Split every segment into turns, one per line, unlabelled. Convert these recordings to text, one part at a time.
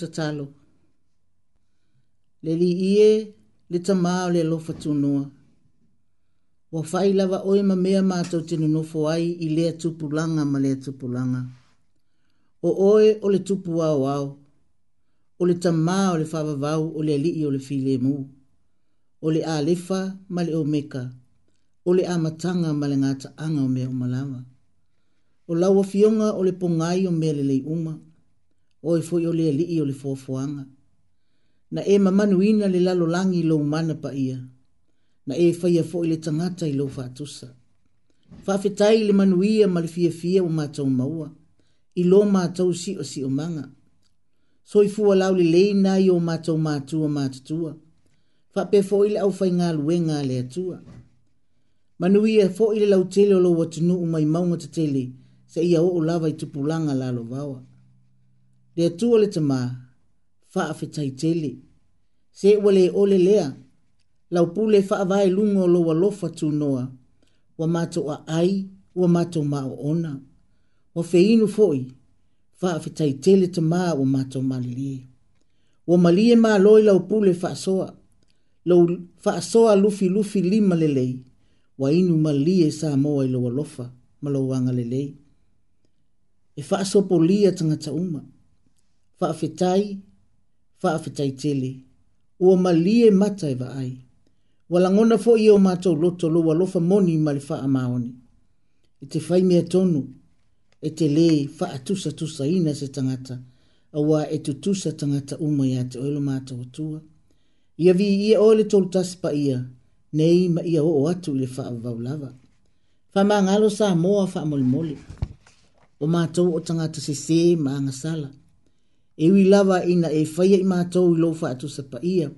tatalo. Le li ie, le ta o le lofa tunua. Wa fai lava oe ma mea mātou te nunofo ai i lea tupulanga ma lea tupulanga. O oe o le tupu au au. O le ta o le whawavau o le alii o le file mu. O le alefa ma le omeka. O le amatanga ma le ngata anga o mea umalama. O lawa fionga o le pongai o mea le lei umaa o e foi o le li'i o le fofoanga. Na e mamanu ina le lalo langi lo mana pa ia. Na e faia foi le tangata i lo fa Fafetai le manu ma le fia fia o matau maua. I lo matau si o si o manga. So i fua lau le leina i o matau matua matatua. Fape foi le au fainga ngā luenga le atua. Manu ia foi le tele o lo watunu umai maunga te tele. Se ia o lava i tupulanga lalo vawa le atua le tamā faafetaitele se ua lē ole lea laupule faavaeluga o lou alofa tunoa ua matou aai ua matou maoona ua feinu foʻi faafetaitele tamā ua matou malelie ua malie mālo i laupule faasoa lou faasoa lufilufi lima lelei ua inu malie sa moa i lou alofa ma lou agalelei e faasopolia tagata uma faafetai faafetai tele ua malie mata e vaai ua lagona foʻi ia o matou loto lou alofa moni ma le faamaoni e fai mea tonu e te lē faatusatusaina se tagata auā e tutusa tagata uma iā te oe lo matou atua ia e o le tolutasi paia nei ma ia oo atu i le faavavau lava faamagalo sa moa faamolemole o matou o tangata sesē ma agasala e ui lava ina e faya i mātou i loufa atu sapa ia.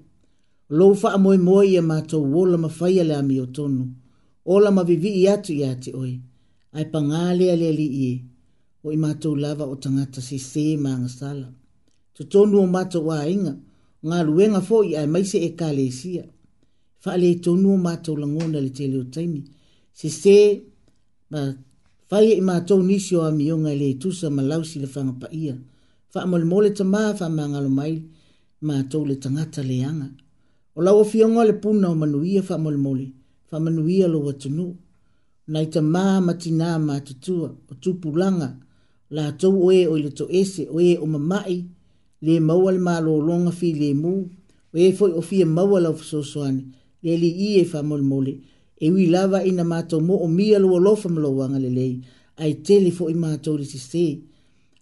Loufa a moe moe ia mātou wola ma faya le ami o tonu. Ola ma vivi i atu i ate oi. Ai pangale ale ali i e. O i mātou lava o tangata si se maanga sala. Tu tonu o mātou wā inga. Ngā luenga fo i ai maise e kāle e sia. Fa ale tonu o mātou langona le tele o taimi. Si se ma faya i e mātou nisi o ami o ngai le tusa ma lausi le fanga Ia fa amol mole te ma fa manga lo mai ma to le tangata le anga o lau fi ngo le puna o manuia fa amol mole fa manuia lo watunu nai te ma ma tina ma te tua o tupu langa la tau oe o le to ese e o mamai le maua le malo o longa fi le mu oe foi o fia maua lau fasosoane le li i e fa mole mole e wi lava ina mātou mo o mia lua lofa mlo wanga le lei ai tele fo i mātou le sisei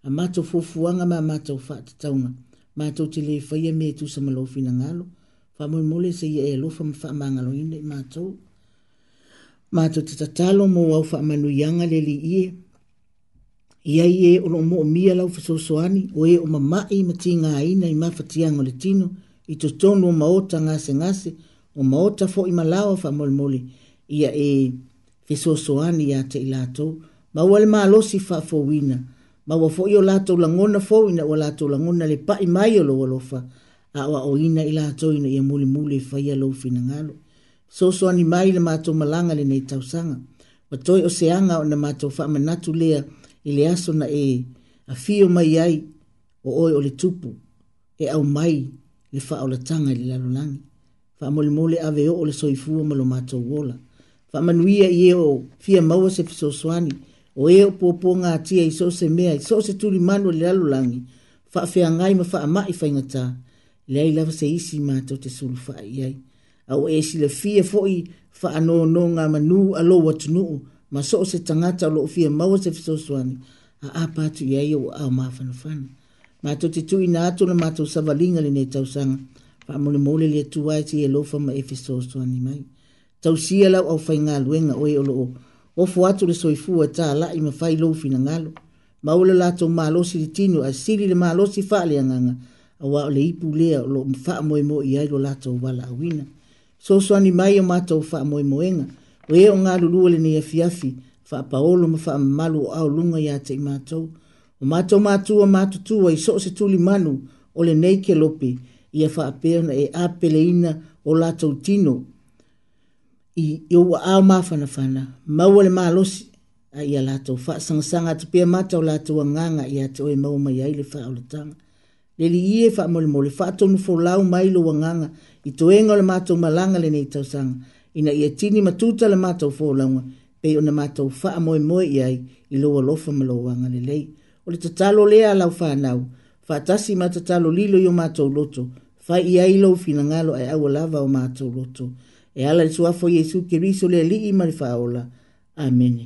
a mato fofuanga ma mato fa tatauna mato te le fai a me tu sa fina ngalo fa mo mole se ia e lo fa mfa ma ngalo ine mato mato te tatalo mo au fa manu yanga leli li ie ia ie o mo mia lau fa sosoani o e o mama i mati ngā ina i mafatiango le tino i to tonu o maota nga ngase o maota fo i malawa fa mo mole ia e fa sosoani ia te ilato ma wal ma alosi fa fo wina ma ua foʻi o latou lagona fou ina ua latou lagona le i mai lo lou alofa a o aʻoina i latou ina ia mulimuli e faia lou finagalo soasoani mai na matou malaga lenei tausaga ua toe o seaga ona matou faamanatu lea i le aso na e afio mai ai o oe o le tupu e au mai le faaolataga i le lalolagi faamolemole ave o le soifua ma lo mato ola fa manuia e o fia maua se fesoasoani o e o popo ngā tia i sose mea i sose turi mano le alo langi wha fea ngai ma wha amai fai le ai lava se isi mā tau te sulu wha i ai a o e si le fia i wha anō nō ngā manu alo watunuu ma so se tangata lo fia maua se fisoswani a a pātu i ai o a o mawhana whana mā tau te tui nā atona mā tau savalinga le ne tau sanga wha mole mole le tuai te e lofa ma e fisoswani mai tau sia lau au fai ngā luenga o e o loo o fuatu le soifua ta la i mafai lo fina ngalo ma ole la to ma lo si tino a si le ma lo si fa le nganga a wa le ipu le lo mfa mo mo i ai lo la to wala wina so so ni mai o ma to fa mo mo nga we o nga lu le ni afiafi fa paolo ma fa malu a o lunga ya te ma to o ma to ma tu o ma tu tu i so se tuli manu o le nei ke lopi ia fa pe na e a pele ina o la to tino i eu a e e ma fana fana ma wole ma los a ia la fa sang sanga at pe ma to la nga nga ia te e ma o ma ia fa o le tang le li e fa mo le mo le fa to no fo la o ma ile nga nga i to e nga le ma to ma la le nei to sang ina ia tini ma tu le ma to fo la pe o na ma to fa mo mo ia i lo wa lo fa ma lo wa nga le le o le tatalo le a la o fa nau fa tasi ma tatalo lilo lo yo ma to lo fa ia i lo fina ngalo ai au lava o ma to lo e ala le suafo iesu keriso le alii ma le faaola amene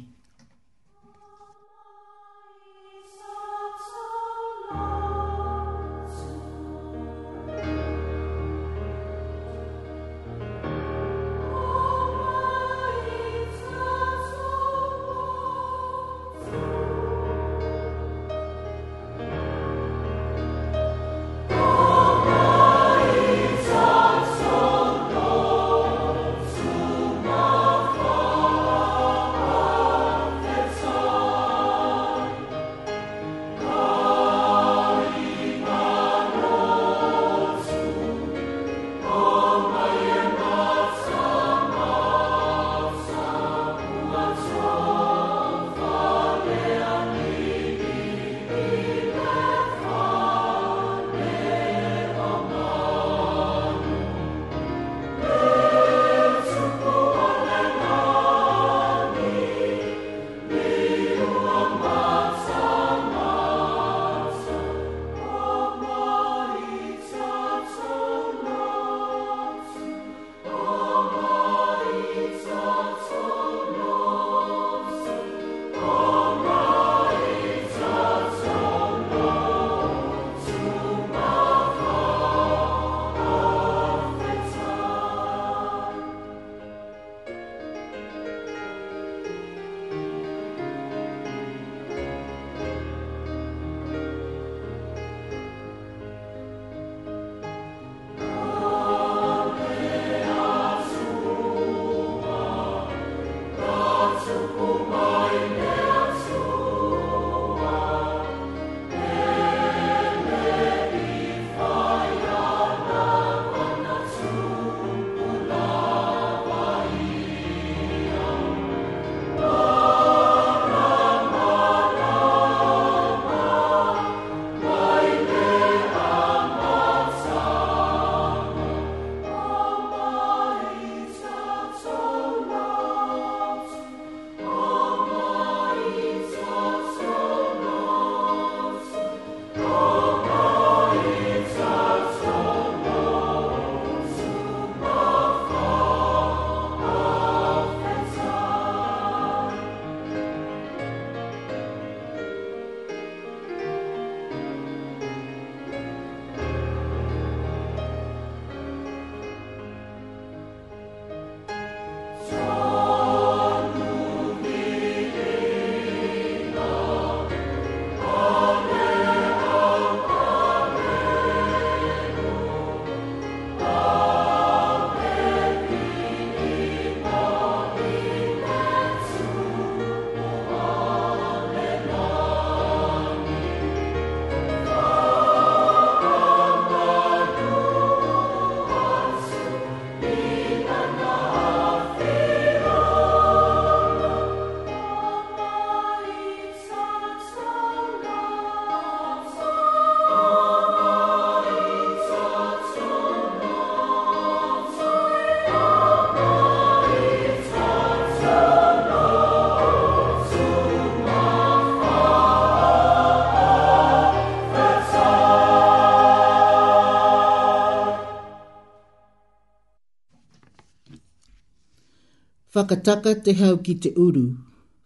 Whakataka te hau ki te uru,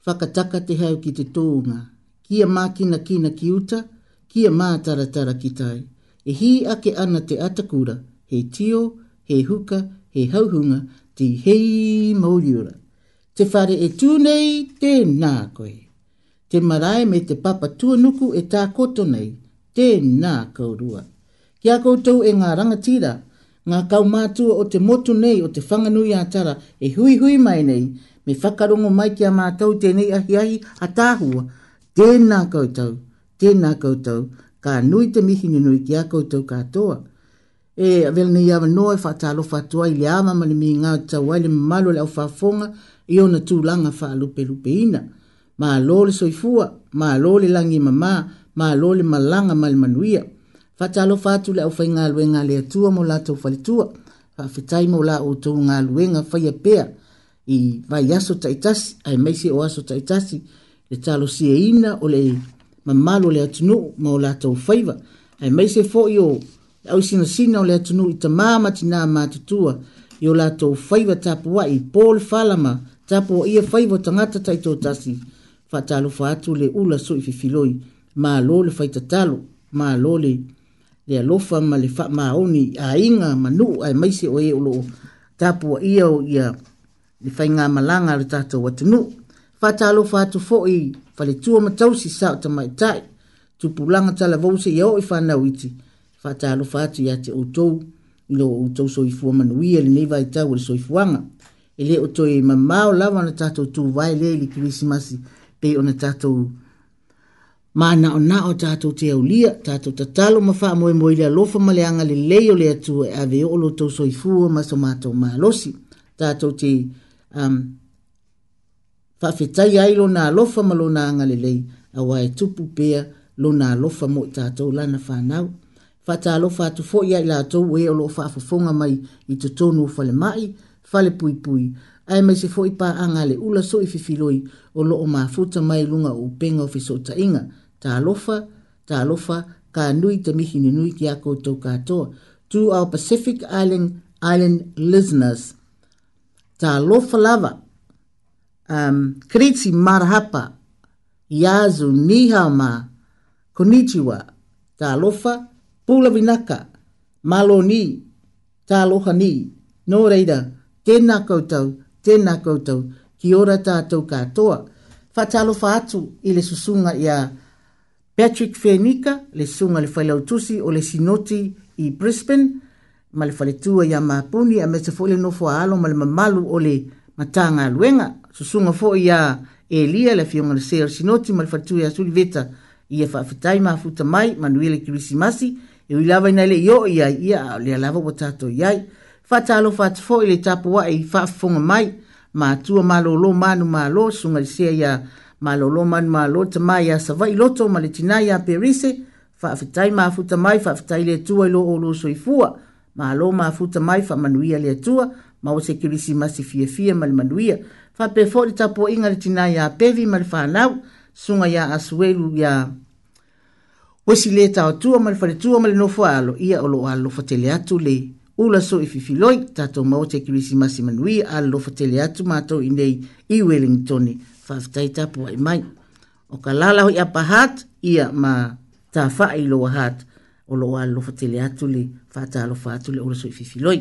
whakataka te hau ki te tōunga, kia mākina kina ki uta, kia mātaratara ki tai, e hi ake ana te atakura, he tio, he huka, he hauhunga, te hei mōriura. Te whare e tūnei, te nā koe. Te marae me te papa tuanuku e tā koto nei, te nā kaurua. Kia koutou e ngā rangatira, ngā kau mātua o te motu nei o te whanganui ātara e hui hui mai nei me whakarongo mai ki a mātou tēnei ahi ahi a tāhua. Tēnā koutou, tēnā koutou, ka nui te mihi nui ki a koutou katoa. E vele nei awa noa e whātalo whātua i le awa mani mi ngā tau ai le malo le au whāfonga i ona tūlanga wha lupe lupe ina. Mā lōle soifua, mā lōle langi mamā, mā lōle malanga mali manuia. Fatalo fatu le au fai ngā luenga le atua mo la tau falitua. Fafetai mo la o tau ngā luenga fai apea i vai aso taitasi, ai meise o aso taitasi, le talo si e ina o le mamalo le atunu mo la tau faiva. Ai meise fo i o au sina sina o le atunu i tamama tina mātutua i o la tau faiva tapua i pol falama tapua ia faiva tangata taito tasi. Fatalo fatu le ula so i fifiloi, maa lole faitatalo, maa lole faitatalo le alofa ma le faamaoni aiga ma nuu ae maise o ē e o loo tapua ia o ia le faigā malaga a le tatou atunuu faatalofa atu foʻi faletua ma tausi sa o tamaʻitaʻi tupulaga talavou seʻia oo i fanau iti faatalofa atu iā te outou i lo outou soifua manuia lenei vaitau o le soifuaga e lē o toe mamao lava ona tatou tuvae lē i le kirisimasi pei ona tatou ma na o na o tatou te aulia tatou tatalo ma faamoemoe i le alofa ma le aga lelei o le atu e aveoo lo tou soifua ma so matou malosi tatou te um, faafetai ai lona alofa ma lona aga lelei auā e tupu pea lona alofa mo i tatou lana fanau faatalofa atu foʻi ai latou ē e o loo faafofoga mai i totonu o fale mai, falemaʻi falepuipui ae mai se foʻi paaga a le ula soʻi fifiloi o loo mafuta mai lunga o upega o fisota inga ta lofa, ta lofa, ka nui te mihi ni nui ki a koutou katoa. To our Pacific Island Island listeners, ta lofa lava, um, kreti marhapa, yazu nihama, konnichiwa, ta lofa, pula vinaka, malo ni, ta loha ni, no reira, tēnā koutou, tēnā koutou, ki ora tātou katoa. Whatalofa atu ile susunga i Patrick Fenica le sunga le whailau tusi o le sinoti i Brisbane ma le whaletua i a mapuni a meta fo le nofo alo ma le mamalu o le matanga luenga susunga fo i a Elia le fionga le seo sinoti ma le whaletua i a suliveta i a whaafetai ma futa mai ma nuile kirisi masi e ui lava ina le io i a ia a le alava wa tato i ai fata alo fata fo i le tapu wa e i whaafonga mai ma atua ma lo lo manu ma lo sunga le seo i a Elia ma lolo man ma lo te mai a sawa i loto ma le tina i a perise, fa afitai ma afuta mai, fa afitai le tua i lo o lo soifua, ma lo ma afuta mai, fa manuia le tua, ma o se kirisi ma si fie fie ma le manuia, fa pefo di tapo inga le tina i a pevi ma le whanau, sunga ya asuelu ya wesi le tau tua ma le fale tua ma le nofo alo, ia o lo alo fatele atu le ula so i fifiloi, tato ma o te kirisi ma si manuia, alo fatele atu ma tau i nei i Wellingtoni whaftai tapu ai mai. O ka lalahu i apa hat, ia ma tā wha i loa hat, o loa lofa tele atuli, wha tā lofa atuli, o lasu i fifiloi. loi.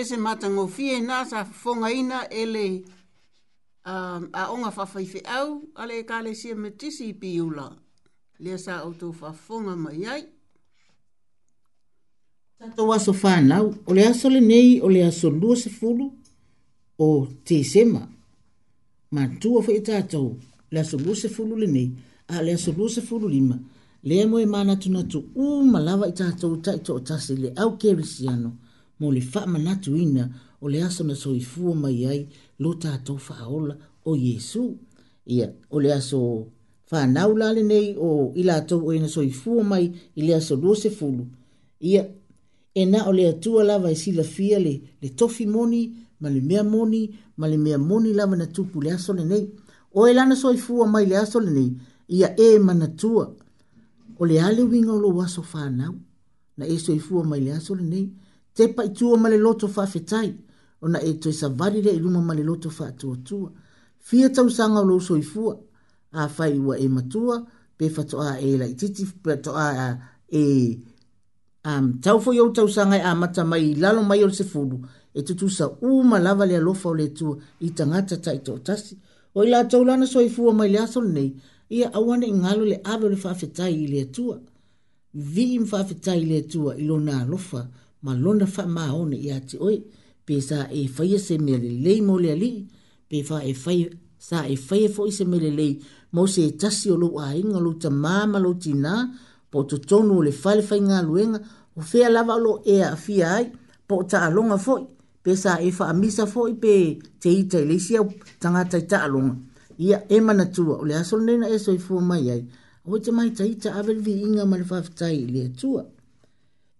pese matango fie na sa fonga ina ele um, a onga fafai fe au ale e kale sia me tisi i piula lea sa o tō fafonga mai ai Tato waso whanau o le aso le nei o le aso lua se fulu o te sema ma tua fai tatou le aso lua se fulu le nei a le aso lua se fulu lima le mo e mana tuna tu u malawa i tatou ta i tō tasi le au kerisiano au kerisiano mo le whaamanatu ina o le aso na soifua mai ai lo tātou whaola o Yesu. Ia, o le aso whanau lale nei o ilatou o ina soifua mai i le aso duose fulu. Ia, e na o le atua lava i e sila fia le, le tofi moni, ma le mea moni, ma le mea moni lava na tupu le aso le nei. O e lana soifua mai le aso le nei, ia e manatua. O le ale winga o lo waso whanau, na e soifua mai le aso le nei, te pai tua male loto fa fetai ona e toi sa varire i luma male loto fa tua tua fia tau sanga o lo a fai ua e matua pe fato e a e la ititi pe to a e um, tau fo yo tau sanga e a mata mai lalo mai ol se fulu e tutu sa uma lava le alofa o le tua i tangata ta i tautasi o ila tau lana so mai le asol nei ia awane i ngalo le ave le fafetai i le tua vi im fafetai i le tua ilo na alofa ma lona fa ma ona ia te oi pe sa e faia se me le le ali pe fa e faia sa e faia fo se me le mo se tasi o lo a inga lo te ma ma lo tina po to tonu le fa le fa inga luenga o fea lava lo e a fia ai po ta alonga fo pe sa e fa amisa fo i pe te ita i le si au tangata ta alonga ia e mana tua o le aso nena e so i fu mai ai o te mai ta ita avelvi inga ma le fa fitai le tua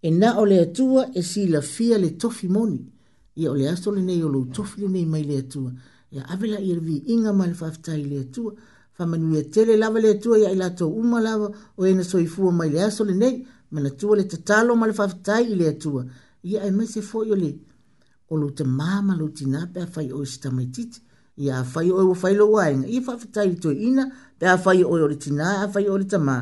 Ena o le atua e si la fia le tofi moni. Ia o le aso le nei o tofi le nei mai le atua. Ia avela i le vi inga mai le whaftai le atua. Whamanuia e tele lava le atua ia i lato uma lava o ena soifua mai le aso le nei. tua le tatalo mai le whaftai le atua. Ia e mai se foi o le o lo te mama lou tina pe a fai o istamaititi. Ia a fai o e wafai lo waenga. Ia whaftai le ina pe a fai o e o le tina a fai o le tamā.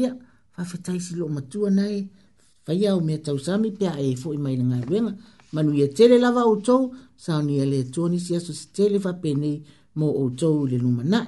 Ia whaftai si lo matua nei. Ia fai au mea tau sami pia e fo i maina ngā wenga. Manu ia tele lava o tau, sauni ele tuanisi aso si tele fa pene mo o tau le numanai.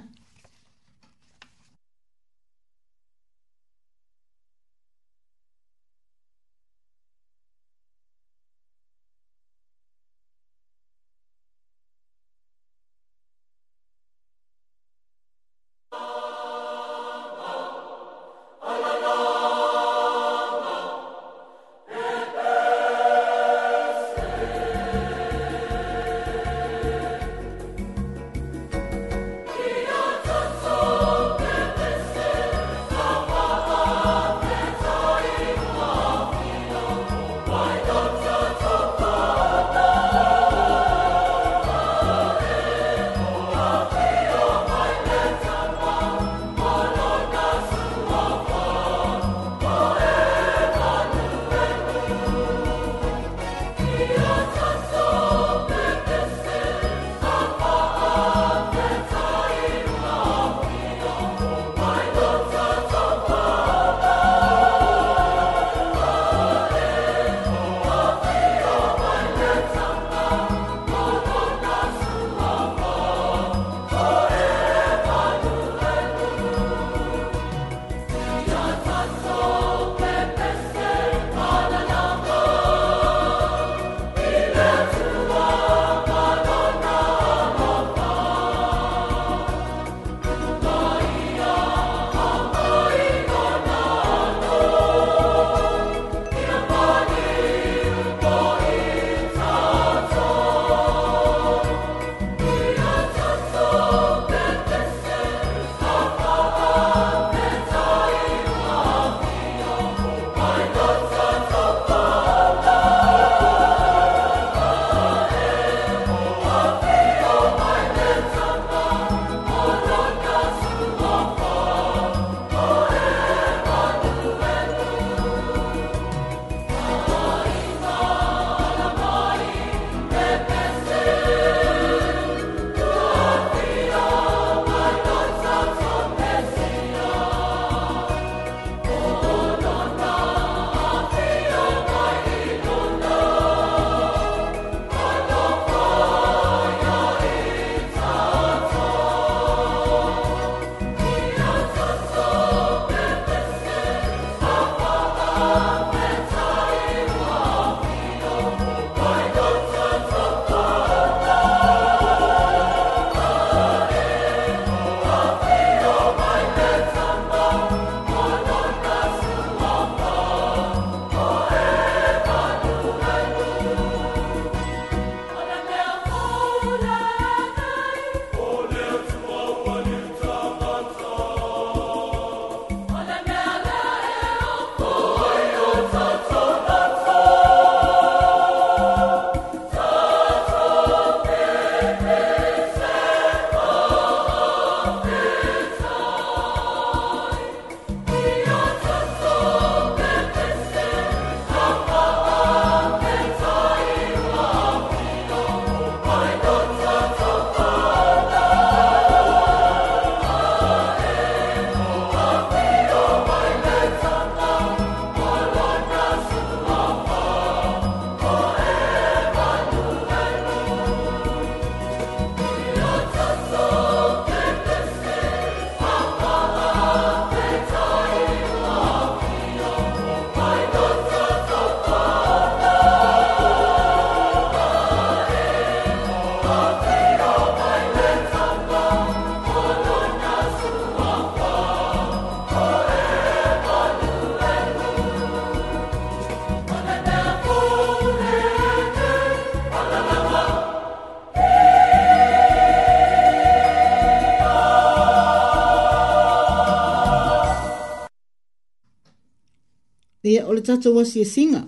tātou wasi e singa.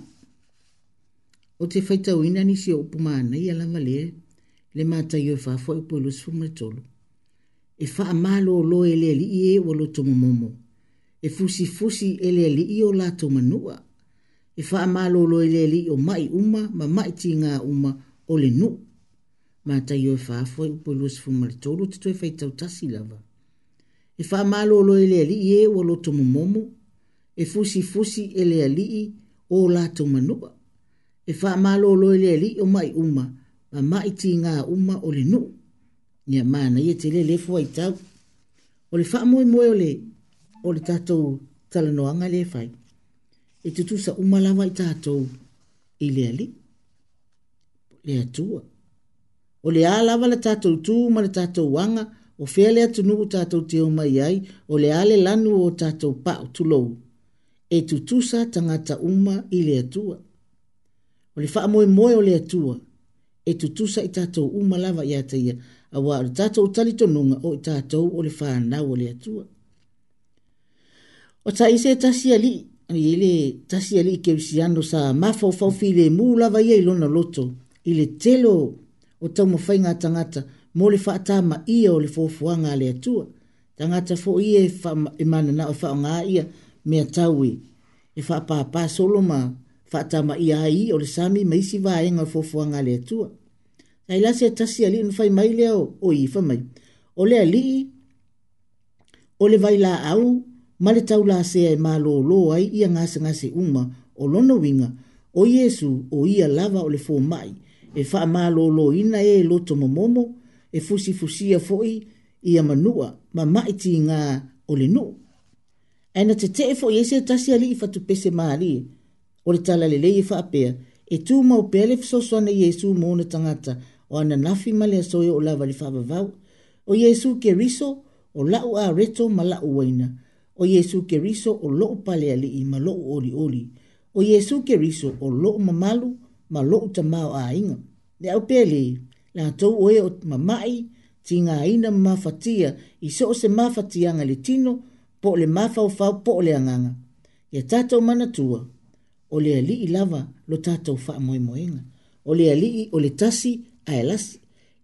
O te whaitau ina ni si o upuma ana i alama le, le mātai o e whafo i pōlo sifu mai tolu. E wha amalo o loe le li i e walo e tomo momo. E fusi fusi e le li i o lato manua. E wha amalo o loe le li o mai uma ma mai ti ngā uma o le nu. Mātai o e whafo i pōlo sifu mai tolu te tue whaitau tasi lava. E wha amalo o loe le li i e walo e tomo momo. E e fusi fusi e le alii o lato manuwa. E fa malo lo e le alii o mai uma, ma mai ti ngā uma o le nu. Nia mana i te le fua i tau. O le fa moe moe o le, o le tatou talanoanga le fai. E tutu sa uma lawa i tatou i le alii. Le atua. O le alawa le tatou tu ma le tatou wanga, o fele atunuku tatou te o mai ai, o le ale lanu o tatou pa o tulou e tutusa tangata uma i le atua. O le wha moe moe o le atua, e tutusa i tātou uma lava i ataia, a wā o tātou utali tonunga o i tātou o le wha o le atua. O ta ise tasi ali, o le tasi ali i keusiano sa mafau fau fi le mū lava i lona loto, i le telo o tau mawhai ngā tangata, mō le wha atama ia o le fōfuanga le atua. Tangata fō ia e, e, mana na o wha ngā ia, mea taui. E wha pā pā soloma, wha ta ma i ai o le sami mai isi wā e ngā fōfua ngā lea tua. Ai lase a tasi a li un fai mai leo o i wha mai. O le a li, o le vai la au, ma le tau la se e mā lo lo ai i a ngāse ngāse uma o lona winga o Iesu o ia lava o le fō mai. E wha mā lo lo ina e lo to momomo, e fusi fusi a fōi i a manua, ma maiti ngā o le nuu ana te te efo i ese tasi ali i fatu pese maali, o le tala le leie faapea, e tū mau pele fisoswana Yesu mōna tangata, o ana nafi male asoe o lava li fababau, o Yesu ke riso, o lau a reto ma lau waina, o Yesu ke riso o loo pale ali i ma loo oli oli, o Yesu ke riso o loo mamalu ma loo tamau a inga. Le au pele, la tau oe o mamai, tinga aina mafatia, iso se mafatia ngale tino, tino, po le mafau fau po le anganga. Ia tatou manatua, o le ali i lava lo tatou faa moe moenga. O le ali i o le tasi a elasi.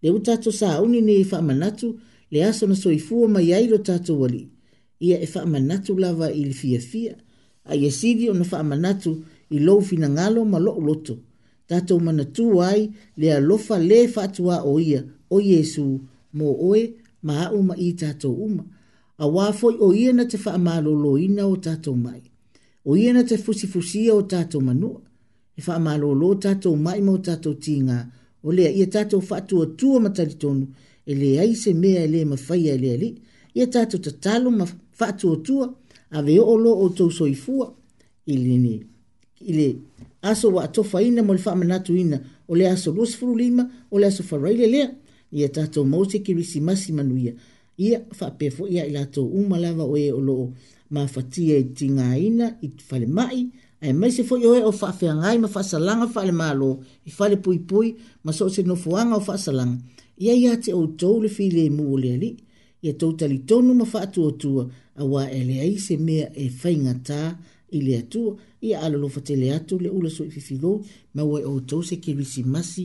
Le u tatou saa uni ne i faa e manatu, le aso na soifua mai ai lo tatou wali. Ia e faa manatu lava i li fia fia. A ia sidi o na faa manatu i lo fina ngalo ma lo loto. Tatou manatu ai le alofa le faa tua o ia o Yesu mo oe ma au ma i tatou uma a wāfoi o ia na te whaamāloloina o tātou mai. O ia na te fusifusia o tātou manua. E whaamālolo o tātou mai mo tātou tīngā. O lea ia tātou whaatua tua mataritonu. E lea i se mea e lea mawhai e lea li. Ia tātou te talo ma whaatua tua. A veo o lo o tau soifua. I ni. I aso wa atofa ina mo le whaamanatu ina. O lea aso lusfuru lima. O lea aso wharaile lea. Ia tātou mōte ki risi masi manuia ia fa pe fo ia ila to uma lava o e o lo ma fatia e tinga ina i fale mai e mai se fo yo e o fa fe ngai ma fa salanga fa le malo i fale pui pui ma so se no fuanga o fa salanga ia ia te o to le fi le mu le ali ia to tali tonu ma fa tu o tu a wa ele ai se me e fainga ta i le atu ia ala lo fatele atu le ula so i fifi lo ma wa o to se ke risi masi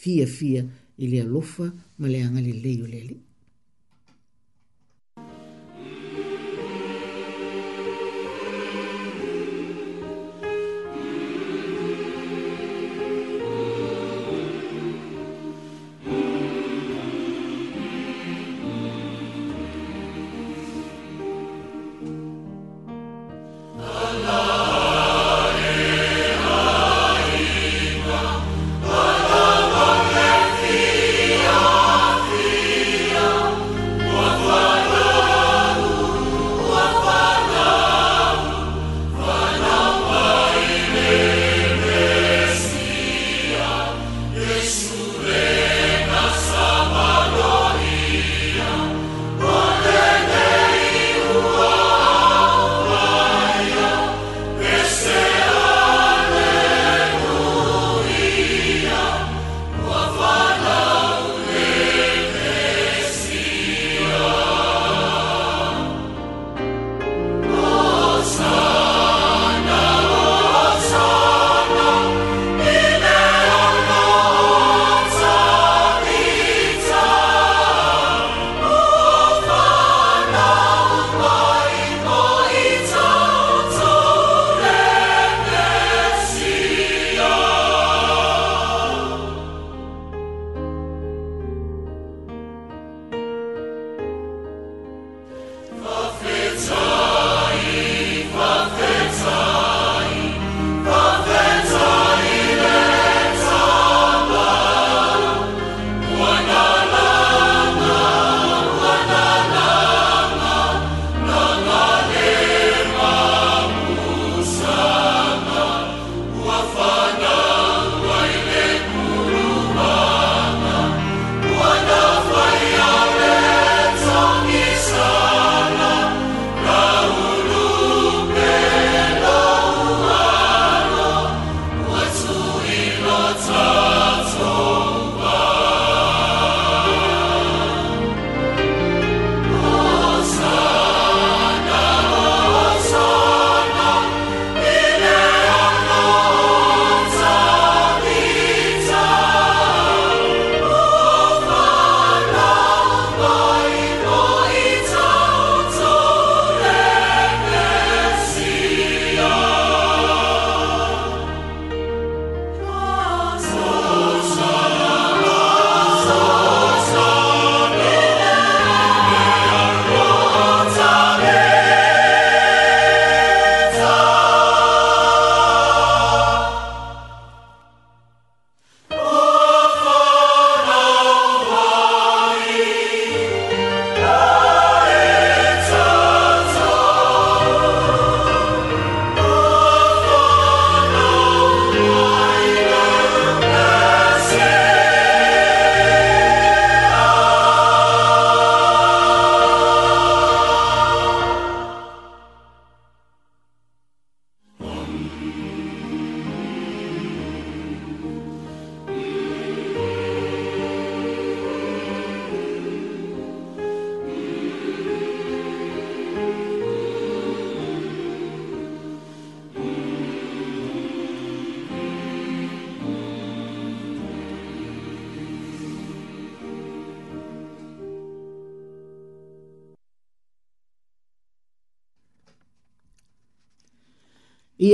fia fia i le alofa ma le angale leyo le ali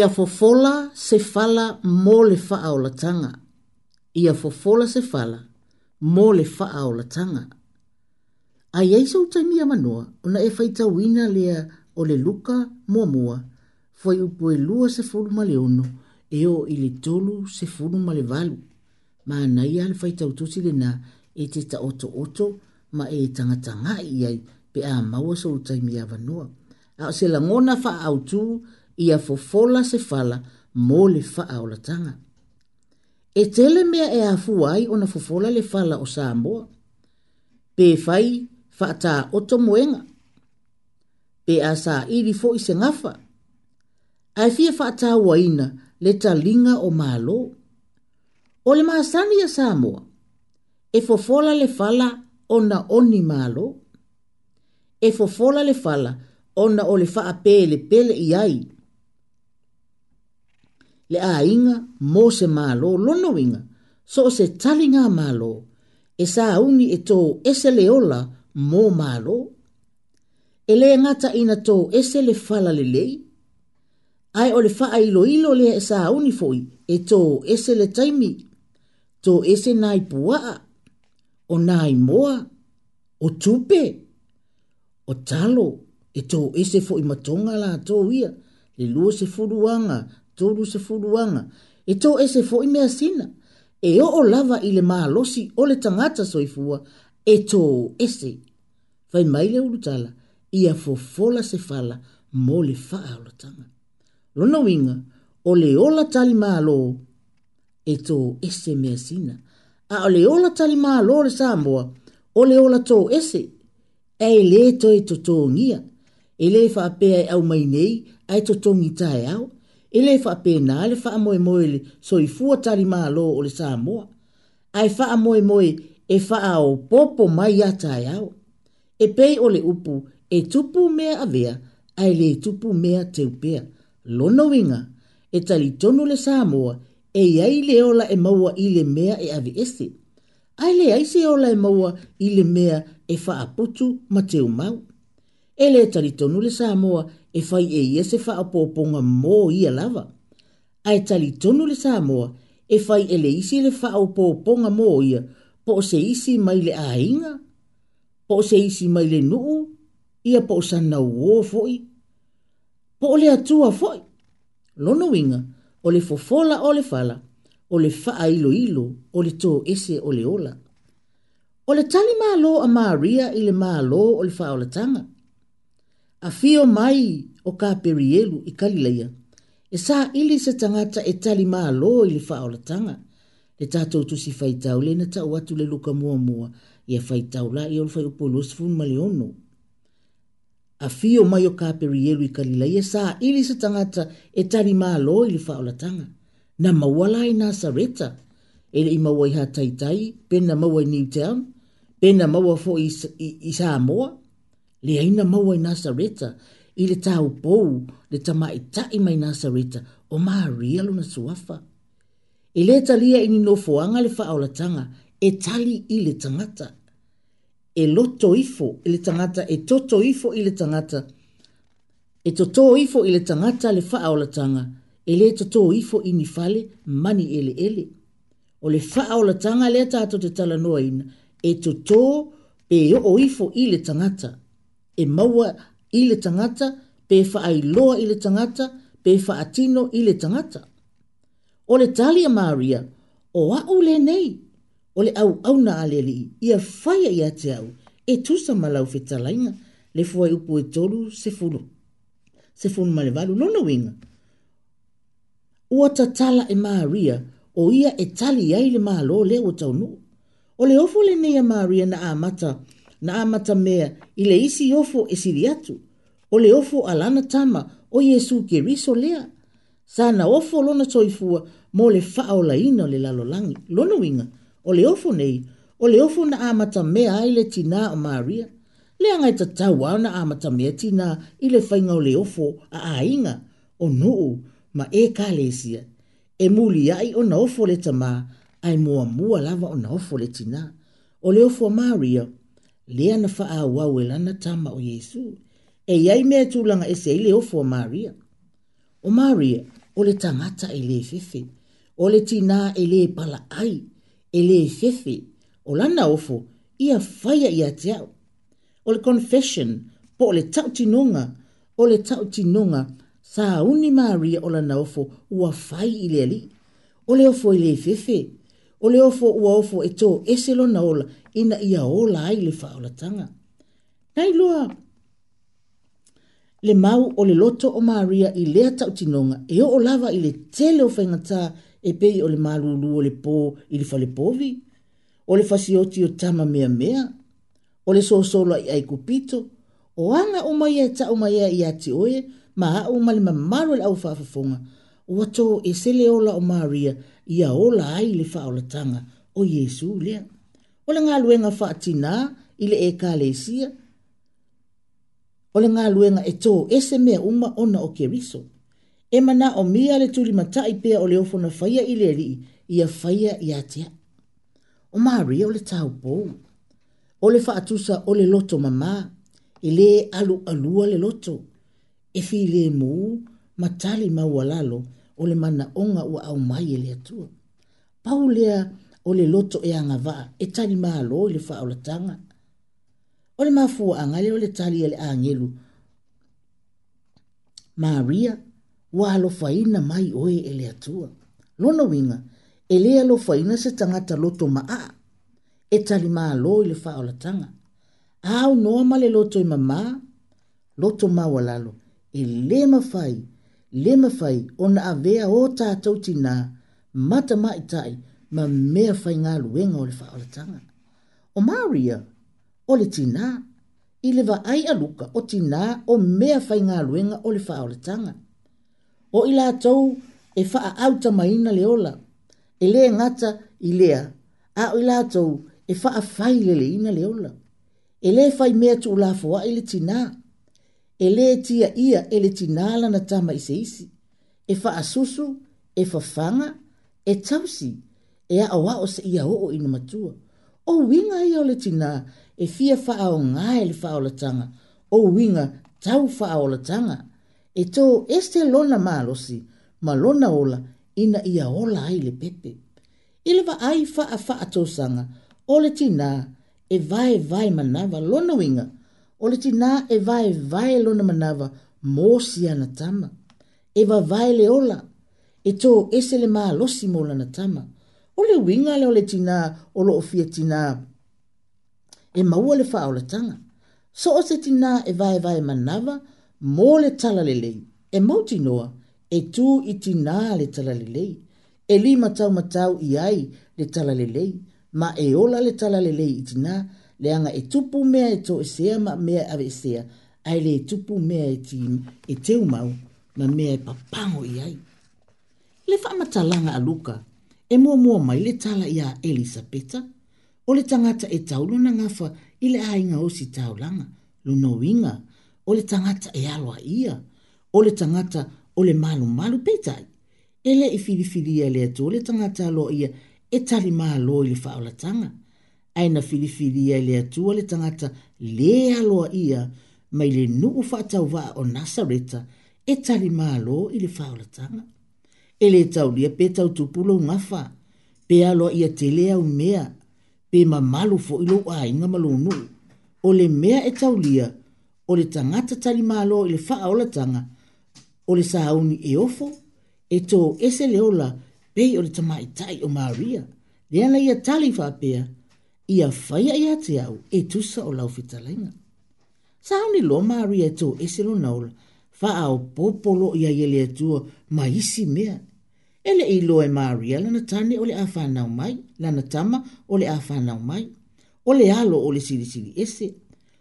ia fofola se fala mo le faa o latanga. Ia fofola se fala mo le faa o latanga. A iei sa utaimia manua, una e faita wina lea o le luka mua mua, foi upo e lua se furu ma le ono, e o i le tolu se furu ma le valu. Ma na ia le faita ututi le na e te ta oto oto, ma e tangatanga iei pe a maua sa utaimia manua. A se langona faa autu, ia fofola se fala mo le faa o latanga. E tele mea e afu ai ona fofola le fala o Samoa. Pe fai faata oto moenga. Pe asa iri fo i se ngafa. Ai fia faata waina le talinga o malo. O le maasani ya Samoa. E fofola le fala ona oni malo. E fofola le fala ona o le faa pele pele i ai le a inga mo se malo lono inga so se talinga malo e sa uni e tō ese le ola mo malo e le ngata ina tō ese le fala le lei ai o le faa ilo ilo le e sa uni foi e tō ese le taimi tō ese nai puaa o nai moa o tupe o talo e tō ese foi matonga la to ia le lua se furuanga tolu se fuluanga. E tō e se fō i mea sina. E o o lava i le maa losi o le tangata soifua. E tō e se. Fai mai le urutala. Ia fō fola se fala mō le faa o la tanga. Lona winga, o le ola tali maa lo. E tō e se mea sina. A o le ola tali maa lo le sāmboa. O le ola tō e se. E le to e to tō ngia. E le fa pe au mai nei ai to tongi tai au e le fa pe na le fa moe moe le so i fua tari maa lo o le sa moa. Ai fa moe moe e fa o popo mai ata e au. E pei o le upu e tupu mea avea ai le tupu mea te upea. Lono winga e tali tonu le sa moa e iai le ola e maua i le mea e avi esi. Ai le aise ola e maua i le mea e fa aputu ma te umau. E le tali tonu le sa moa e fai e ia se fa apoponga mō ia lava. A e tali tonu le Samoa e fai e le isi le fa apoponga mō ia po se isi mai le ainga, po se isi mai le nuu, ia po sa na uo foi. Po le atua foi. Lono winga, o le fofola o le fala, o le faa ilo ilo, o le tō ese o le ola. O le tali maa lo a Maria i le maa lo o le faa o le tanga a fio mai o ka perielu i kalileia. E sa ili se tangata e tali maa lo i le faa o tanga. Le tatou tu si faitau le na tau atu le luka mua mua i a faitau la i olfai upo ilu sifu maleono. A fio mai o ka perielu i kalileia sa ili se tangata e tali maa lo i le faa o tanga. Na mawala i e na sareta. Ele i mawai ha tai, pena mawai New Town, pena mawai fo i, i, i Samoa, le aina maua i nasareta i le taupou le tamaʻitaʻi mai nasareta o maria lona suafa e lē talia i ninofoaga le faaolataga e tali i le tagata e loto ifo i le tagata e toto ifo i le tagata e totō ifo i le tagata le faaolataga e lē totō ifo i ni fale mani ele. o le faaolataga lea tatou te ina, e toto pe oo ifo i le tagata e maua i le tangata, pe whaai loa i le tangata, pe whaatino i le tangata. O le talia maria, o au le nei, o le au au na aleli, ia whaia ia te au, e tusa malau whetalainga, le fuai upu e tolu se funu. Se funu male valu, nona winga. Ua ta tala e maria, o ia e tali ai le malo le o taunu. O le ofo le nei a maria na amata, mata, na amata mea i le isi ofo e siri atu, o le ofo alana tama o Yesu ke riso lea. Sa na ofo lona toifua mo le faa o laina le lalolangi, lono winga, o le ofo nei, o le ofo na amata mea ai le tina o Maria. Le angai tatau au na amata mea tina i le fainga o le ofo a ainga, o nuu ma e kalesia. E muli ai o na ofo le tamaa, ai mua mua lava o na ofo le tina. O le ofo a Maria, lea na faa wawe lana tama o Yesu. E yai mea tūlanga ese ile ofu o Maria. O Maria, o le tangata e le fefe, o le tina e le pala ai, e le fefe, o lana ofo, ia faya ia te au. O le confession, po o le tautinonga, o le tautinonga, sa uni Maria o lana ofo, ua fai ile ali. O le ofu e le fefe, o le ofo ua ofo e tō ese lona ola ina ia ola ai le whaolatanga. Nei loa, le mau o le loto o Maria i lea tautinonga e o lava i le tele o whaingata e pei o le malulu o le pō i le falepovi, o le fasioti o tama mea mea, o le sosolo i ai kupito, o anga o mai e ta o mai e i ati oe, ma o mali mamaru le au whaafafonga, o ato e sele ola o Maria i ia ola ai le faaolatanga o Yesu lea. O le ngā luenga faatina i le eka le isia. O le ngā luenga e tō ese mea uma ona o ke riso. E mana o mia le tuli matai pea o le ofona faya i le ri ia faya i atia. O maria o le tau pou. O le faatusa o le loto mamā. E le alu alua le loto. E fi le mu matali maualalo. lalo o le mana onga ua au mai e le atua. Pau lea o le loto e anga vaa, e tani maa lo le faa o la tanga. O le mafua anga le o le tali e le angelu. Maria, ua alo faina mai oe e le atua. Lona winga, e le alo faina se tangata loto maa, e tali maa lo le faa o la tanga. Au noa ma le loto e mamaa, loto maa walalo, e le mafai, ma lema fai o na awea o tātou tina mata mai tai ma mea whai ngā luenga o le wha alatanga. O Maria, o le tina, i le wa ai aluka o tina o mea whai ngā luenga o le wha alatanga. O i la tau e wha auta maina le ola, e le ngata i lea, a o i la tau e wha a whai le leina le ola. E le whai mea tu la fua i le tinaa e lē tia ia e le tinā lana tama i se isi e faasusu e fafaga e tausi e aʻoaʻo seʻia oo ina matua ou uiga ia o le tinā e fia faaaogā e le faaolataga ou uiga tau faaolataga e tō ese lona malosi ma lona ola ina ia ola ai le pepe i le vaai faafaatosaga o le tinā e vaevae manava lona uiga o le tinā e vaevae lona manava mo siana tama e vavae le ola e tō ese le malosi mo lana tama o le uiga le o le tinā o loo fia tinā e maua le faaolataga so o se tinā e vaevae manava mo le tala lelei e mau tinoa e tū i tinā le tala lelei e lima taumatau i ai le tala lelei ma e ola le tala lelei i tinā leanga e tupu mea e tō e sea ma mea awe e sea, ai le e tupu mea e ti e teu mau ma mea e papango i ai. Le whamata langa a luka, e mua mua mai le tala i a Elisabeta, o le tangata e tau na ngafa i le ainga o si taulanga, luna winga, o le tangata e aloa ia, o le tangata o le malu malu petai. E le i e filifilia le ato, o le tangata aloa ia e tali maa loa le whaolatanga. tanga aina filifili ai le atua le tangata le aloa ia mai le nuu faatauvaa o nasareta e talimālō i le faaolataga e lē taulia pe tautupu lou gafa pe aloa ia tele au mea pe mamalu foʻi lou aiga ma lou nuu o le mea e taulia o le tagata talimālō i le faaolataga o le sauni e ofo e tō ese le ola pei o le tamaʻitaʻi o maria lea na ia tali pea, ia fai ia te au e tusa o lau fitalainga. Sa hauni lo maari e tō e selo naula, fa au popolo ia yele e tua ma isi mea. Ele i lo e maari e lana tane o le a whanau mai, lana tama o le a whanau mai, o le alo o le siri siri ese,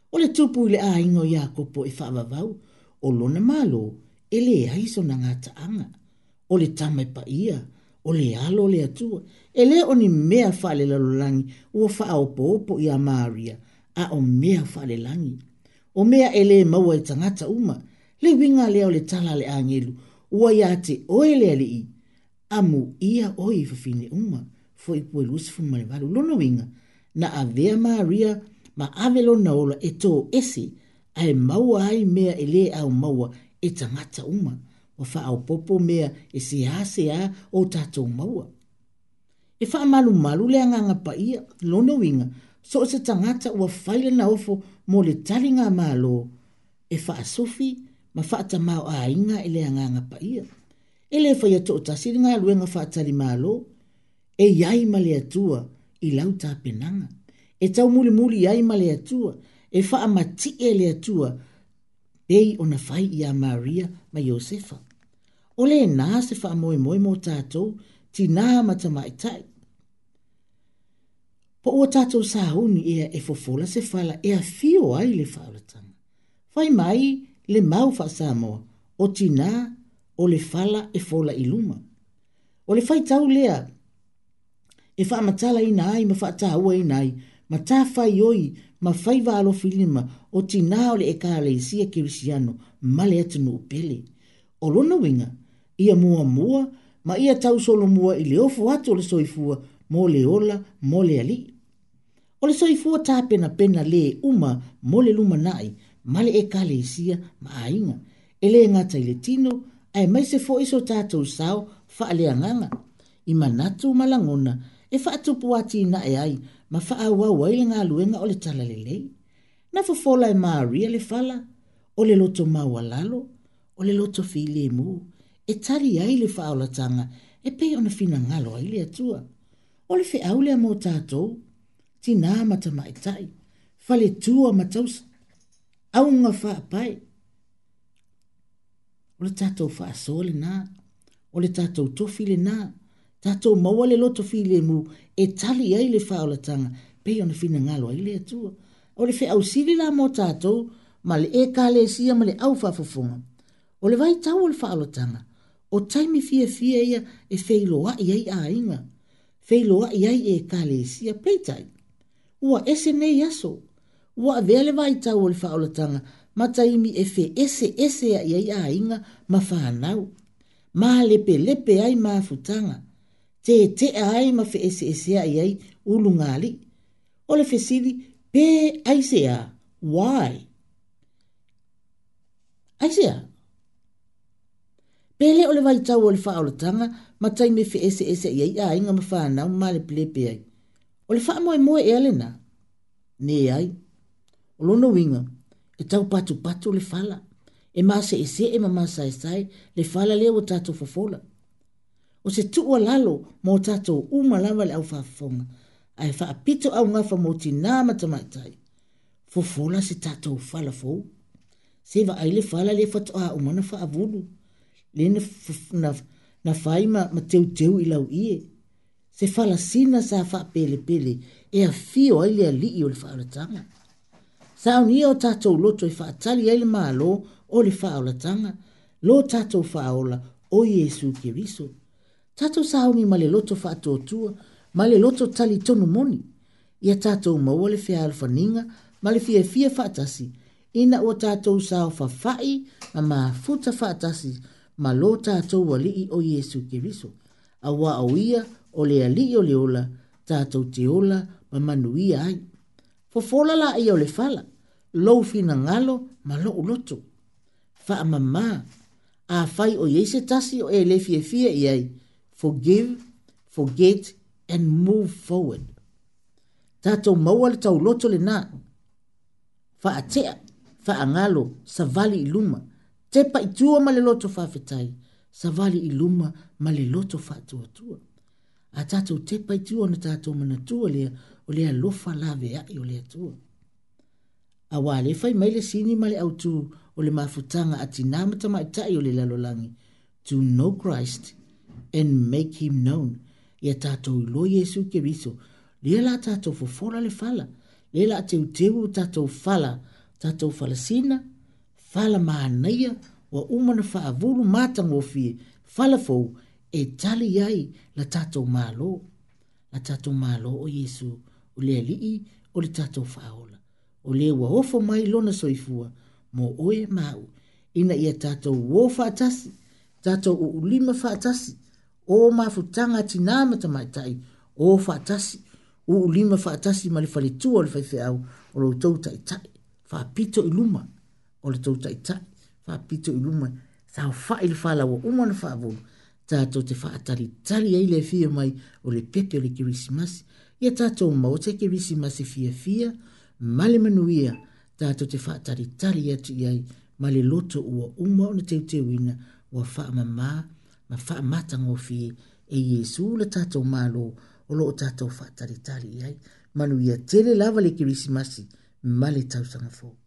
o le tupu i le a ingo ia kopo e whaavavau, o lona malo ele e aiso na ngata anga, o le tama e pa ia o le alo le atua e lea o ni mea faale lalolagi ua faaopoopo iā maria a o mea faalelagi o mea e lē maua e tagata uma le uiga lea o le tala a le agelu ua iā te oe le alii a muia oe i fafine uma foi pu elus fu mai valu lono winga na avea maria ma ave lona ola e to ese ai maua ai mea ele au maua e tangata uma o fa au popo mea e se a se a o tatou maua. E fa malu malu le anganga pa ia, lono winga, so se tangata ua faile na ofo mo le tali ngā malo, e fa a sofi ma fa ata mau a inga e le anganga pa ia. E le fa yato o tasiri ngā luenga fa atali malo, e yai ma le atua i lau tā penanga. E tau muli muli yai ma le atua, e fa a mati e le dei ona fai ia Maria ma Yosefa o le nā se wha moe moe mō tātou ti nā mata mai e tai. Po o tātou sā huni ea e fofola se whala ea fio ai le whaulatanga. Whai mai le mau wha sā moa o ti nā o le whala e fola i luma. O le whai tau lea e wha matala ina ai ma wha tāua ina ai ma tā whai oi ma whai wālo filima o ti nā o le e kāle i sia kirisiano ma le atunu upele. O lona winga, ia mua mua, ma ia tau solo mua i leofu atu o le soifua, mo le ola, mo le ali. O le soifua tā pena pena le uma, mo le luma nai, ma le e kale isia, ma ainga. E le ngata i le tino, ai mai se fo iso tātou sao, fa le anganga. I manatu malangona, e fa atu puati na e ai, ma fa a wawai le ngā luenga o le tala le lei. Na fofola e maa ria le fala, o le loto maua lalo, o le loto fi le muu e tari ai le whaolatanga e pe ona fina ngalo ai le atua. O le whi aulea mō tātou, ti nā mata mai e tai, whale tua matausa, au ngā pai. O le tātou whaaso le nā, o le tātou tofi le nā, tātou maua le loto fi le mu, e tali ai le whaolatanga, pe ona fina ngalo ai le atua. O le whi sili la mō tātou, ma le e kā ma le au whafofunga. O le vai tau o le whaolatanga, o taimi fia fia ia e feiloa i ai a inga. Feiloa i ai e kale sia peitai. Ua ese nei aso. Ua vele vai tau o le faolatanga. Ma taimi e fe ese ese a i a inga ma whanau. Ma lepe lepe ai ma futanga. Te te a ai ma fe ese ese a i ai ulungali. O le fesili pe aisea. Why? Aisea. Aisea pele o le vaitau o le faaolataga ma taime feeseese i ai aiga ma fanau ma le pelepe ai o e le faamoemoe ea lenā neai o lona uiga e taupatupatu o le fala e maseesee ma masaesae le fala lea ua tatou fofola o se tuua lalo mo tatou uma lava le aufaafofoga ae faapito augafa mo tinā ma tamaʻitai fofola se tatou fala fou se vaai le fala lea fatoʻā uma na faavulu le na, na, na fai ma, ma teu teu i lau ie. Se fala sina sa fa pele pele, e a fio ai le ali i o le fa ala tanga. Sa au o tatou loto e fa atali ai le maa lo, o le fa ala tanga, lo tatou fa ola, o Yesu ke riso. Tatou sa au ni ma le loto fa atotua, ma le loto tali tonu moni. Ia tatou maua le fea alfa ninga, ma le fia fia fa atasi, ina o tatou sa o fa fai, ma ma futa fa atasi, ma lo tātou wa lii o Yesu Kiriso. A wā au ia o lea lii o leola tātou te ola ma manuia ai. Fofola la ia o le fala, lou fina ngalo ma lo uloto. Fa ama mā, a fai o Yesu tasi o e le fie fie i forgive, forget and move forward. Tātou maua le tau loto le nā, fa atea, fa angalo, sa vali iluma, luma, te pa itua ma le loto whawhetai, sa vali i luma ma le loto whatua tua. A tatou te pa itua na tatou mana tua lea, o lea lofa lawe a i o lea tua. A wale fai mai le sini ma le autu o le mafutanga a tinamata mai tai o le lalolangi, to know Christ and make him known. Ia tatou i lo Yesu ke riso, lea la tatou fofora le fala, lea la teuteu tatou fala, tatou falasina, sina, fala maanaia ua uma na faavulu matagofie falafou e tali ai la tatou malo la tatou malo o iesu o le alii o le tatou faaola o lē ua ofo mai lona soifua mo oe mau ina ia tatou ō faatasi tatou uulima faatasi o mafutaga atinā ma tamaitaʻi ō faatasi uulima faatasi ma le faletua o le faifeʻau o loutou taʻitaʻi faapito i luma o le tau tai tai, wha pito i luma, sa o wha ili wha wa umana wha avolu, ta tau te wha tari tari ai le fia mai o le pepe o le kirisimasi, ia ta tau mau te kirisimasi fia e fia, male manuia, ta tau te wha tari tari atu iai, ma le loto ua uma o na teu teu ina, ua wha mama, ma wha mata ngofi e Yesu le tatou malo o loo tatou wha tari tari iai, manuia tele lava le kirisimasi, male tau sanga fōku.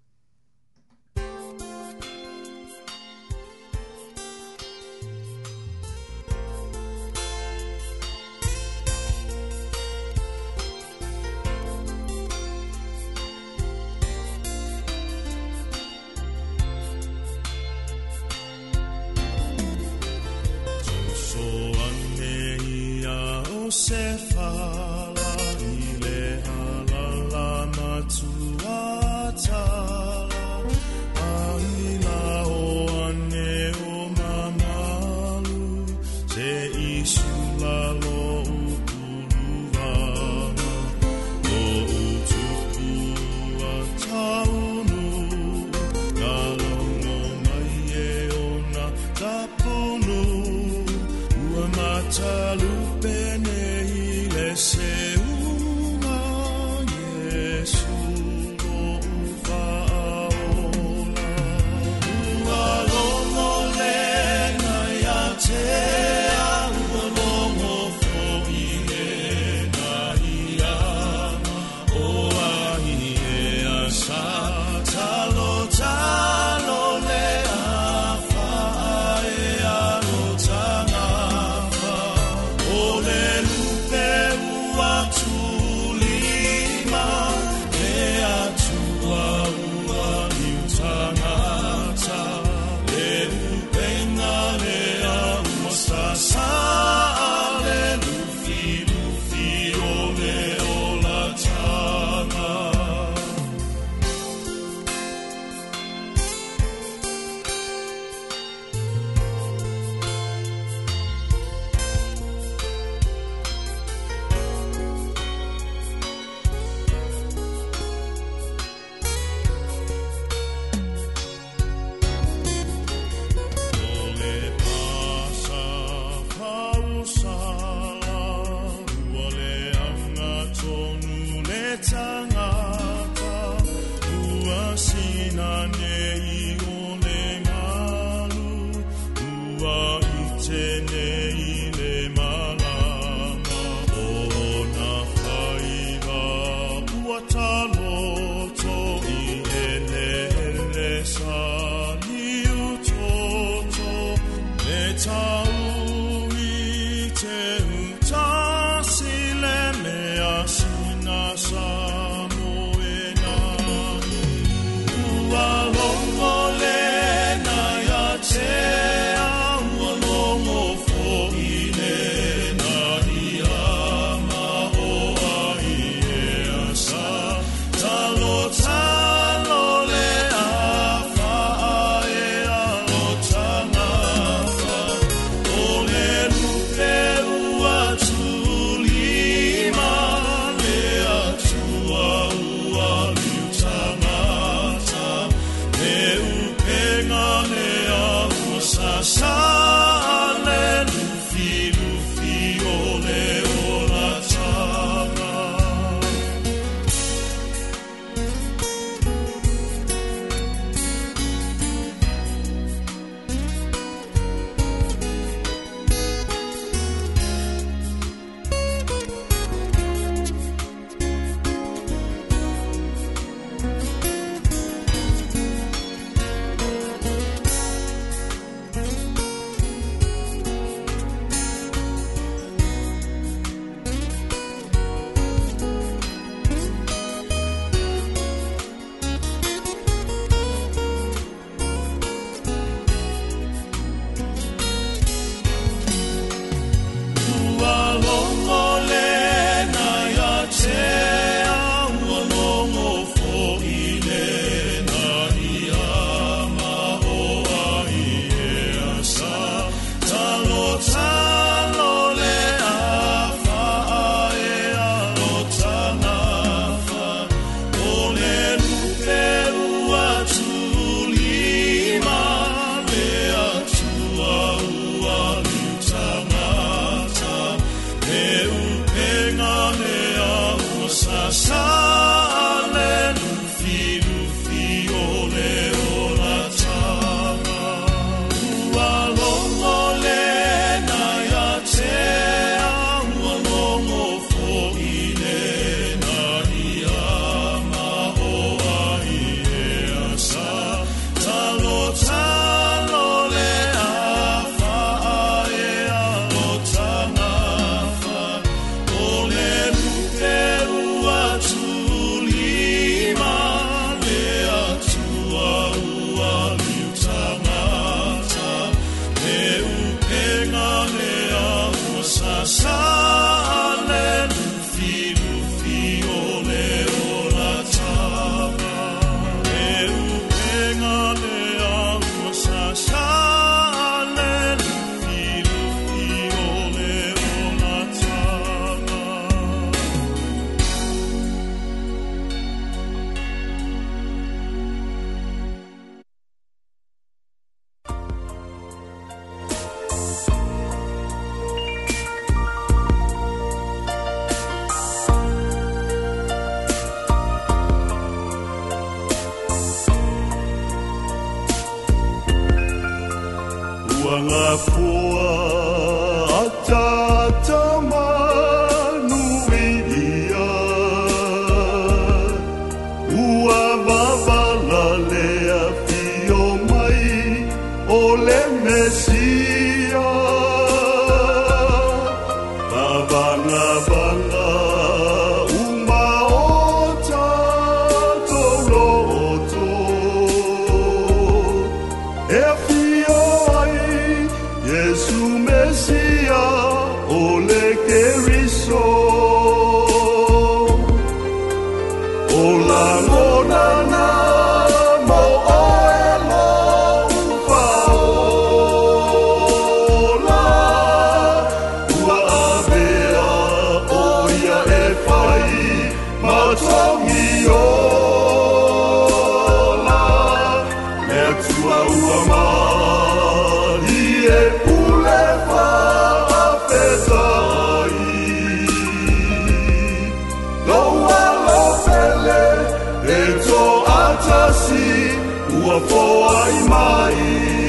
Mai Mai.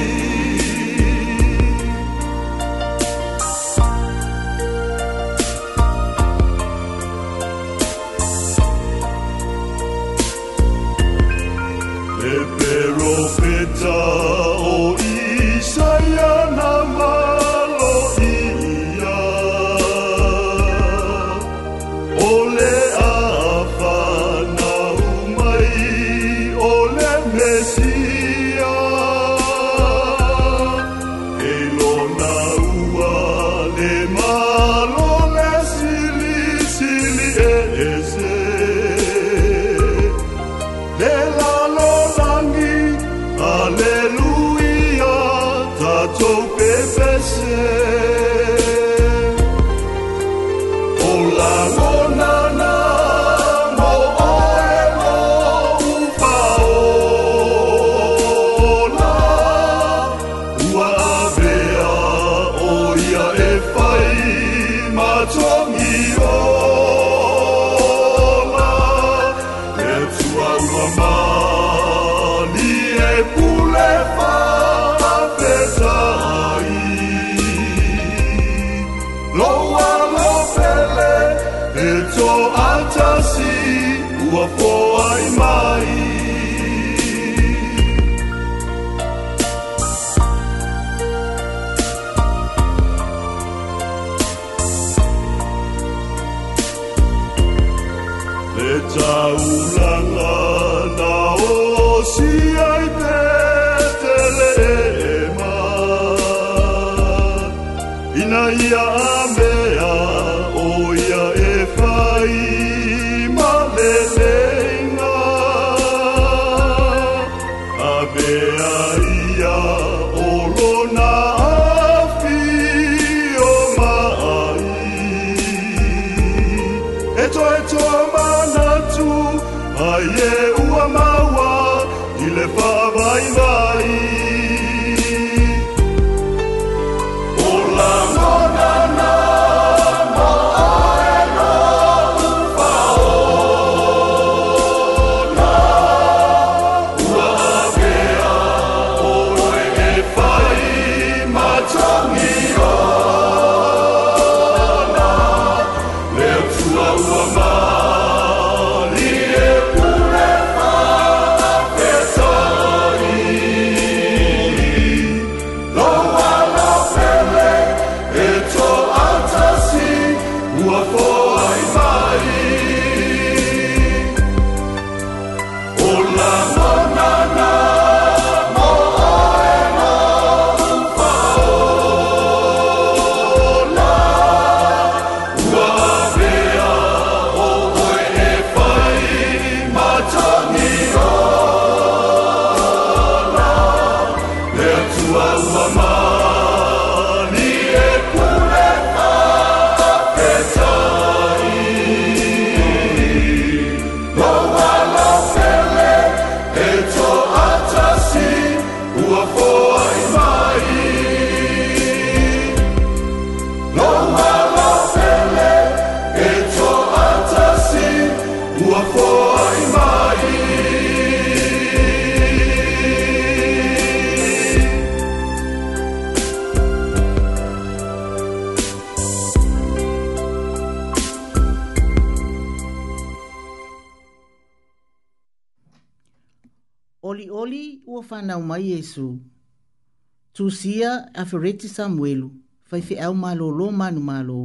afereti samuelu faifeʻau malōlō manumālō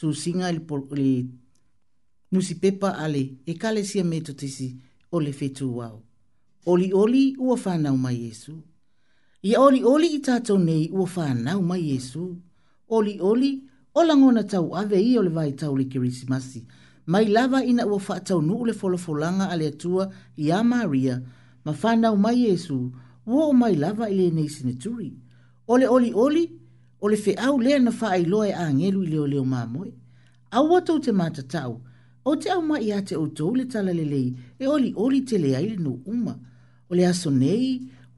tusiga i le nusipepa a le ekalesia metotisi o le Oli oli ua fanau mai Yesu. ia oli oli tatou nei ua fanau mai oli, olioli o lagona tauave ia o le vaitau le kerisimasi mai lava ina ua faataunuu le folafolaga a ale atua iā maria ma fanau mai Yesu, ua o mai lava i lenei sinituri ole oli oli ole fe au le na fa ai loe angelu le ole o mamoi au ato te mata tau o te au mai ia te o le tala e oli oli te le ai no uma ole aso nei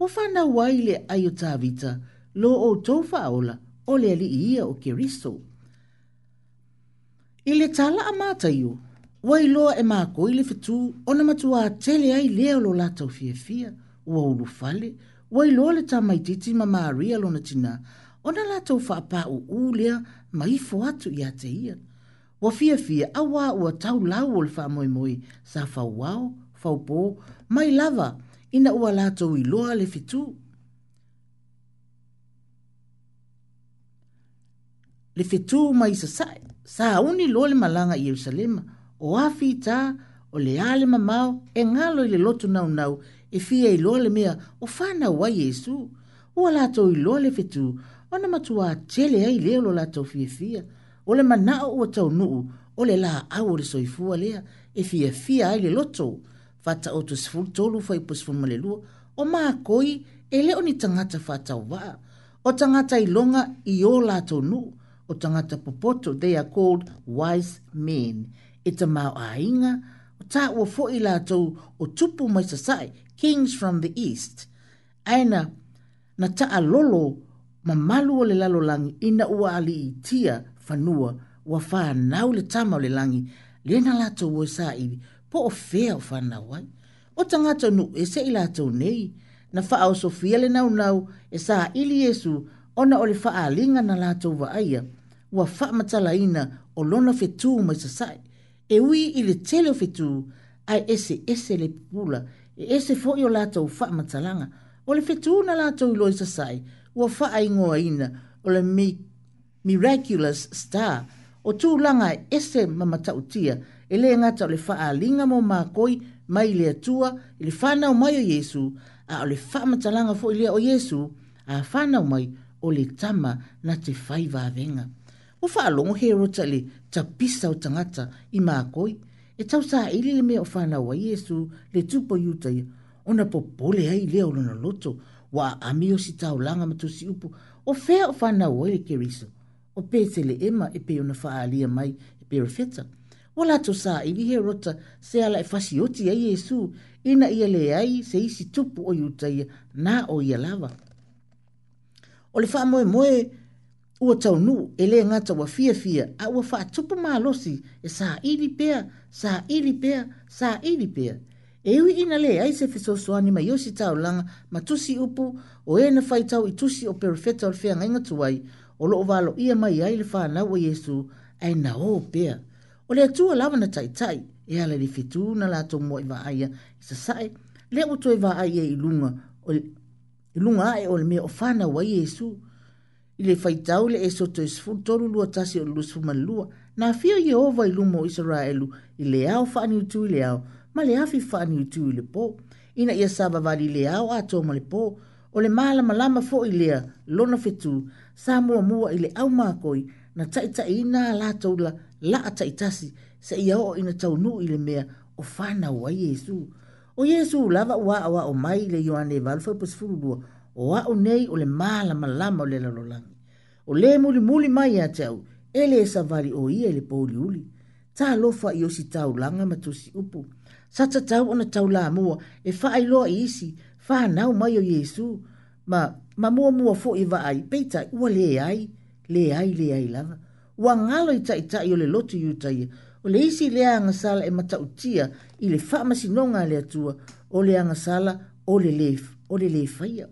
o fa na wai le ai o tavita lo o tou fa ola ole ali ia o keristo i le tala a mata iu Wai loa e mā koile fitu, ona matua a tele ai leo lo lata o fia fia, ua ulu fale, wai loa le tā mai titi ma maria lona tina, ona la tau wha apā u ulea mai fo atu i ate ia. Wa fia fia awa ua tau lau o le wha moi moi sa fau wao, fau pō, mai lava ina ua la tau i loa le fitu. Le fitu mai sa sae, sa uni loa le malanga i Yerusalema, o afi ta, o le ale mamau, e ngalo i le lotu nau nau, e fia i loa mea o whana wa Yesu. O a i loa fetu, o na matua tele ai leo lo lato fia fia. O le mana o o tau nuu, o le la au le soifua lea, e fia fia ai le loto. Fata o tusifu tolu fai pusifu malelua, o maa koi, e leo ni tangata fata waa. O tangata ilonga i o lato nuu, o tangata popoto, they are called wise men. E ta a inga, ta ua fo i lātou o tupu mai sasai kings from the east aina na taa lolo ma malu o le lalo langi ina ua ali i tia whanua ua whaa nau le tama o le langi le na lato ua sa i po o fea o whaa nau ai. O tangata nu e se i lato nei na faa o sofia le nau nau e sa ili esu ona o le faa linga na lato ua aia ua faa matala ina o lona fetu mai sasai e ui i le tele o fetu ai ese ese le pula e e ese foʻi o latou faamatalaga o le fetuuna latou iloi sasai ua faaigoaina o le miraculous star o tulaga langa ese ma matautia e lē gata o le faaaliga mo mākoi mai le atua i le fanau mai o yesu a o le faamatalaga foʻi lea o iesu a fanau mai o le tama na te faiva vavega ua faalogo herota i le tapisa o tagata i mākoi e tau sa ili le mea o whana wa Iesu le tupo yutai o na po pole ai leo luna loto wa ami o si tau langa matusi upu o fea o whana wa ili keriso o pe se le ema e pe una wha alia mai e pe rafeta. O la to sa ili he rota se ala e fasi oti ai Iesu ina ia le ai se isi tupu o yutai na o ia lava. O le wha moe moe moe ua tau nu e le ngata wa fia fia a ua faa tupu maa losi e sa ili pea, sa ili pea, sa ili pea. E ui ina le aise fisoswani ma yosi tau langa ma tusi upu o e na fai tau i tusi o perifeta o fea ngai ngatu wai o loo valo ia mai aile faa na wa yesu ai na o pea. O le atua lawa na tai tai e ala li fitu na la tomo i wa aia i sasai le utu i wa aia i lunga o lunga ae o le mea o fana wa yesu. Yesu i le faitau le eso to esfu tolu lua tasi o lusfu malua na fio Jehova i lumo Israelu i le ao faani utu i le ao ma le afi faani utu i le po ina ia saba vali le ao ato ma le po o le maala malama fo i lea lona fetu sa mua mua i le au makoi na taitai ina la taula la taitasi se ia o ina taunu i le mea o fana wa Jesu o Jesu lava wa wa o mai le yoane valfa pusfu lua o au nei o le māla malama o le lalolangi. O le muli muli mai a tau, ele e, e savali o ia e le pouli uli. Tā lofa i osi tau langa matusi upu. Sata tau ona tau la mua, e faa loa i isi, faa nau mai o Yesu. Ma, ma mua mua fo i va ai, peita, ua le ai, le ai, le ai lava. Ua ngalo i tai tai o le loto yutai, o le isi lea angasala e matautia i le faa masinonga le atua, o le sala o le lef, Ole le lefaya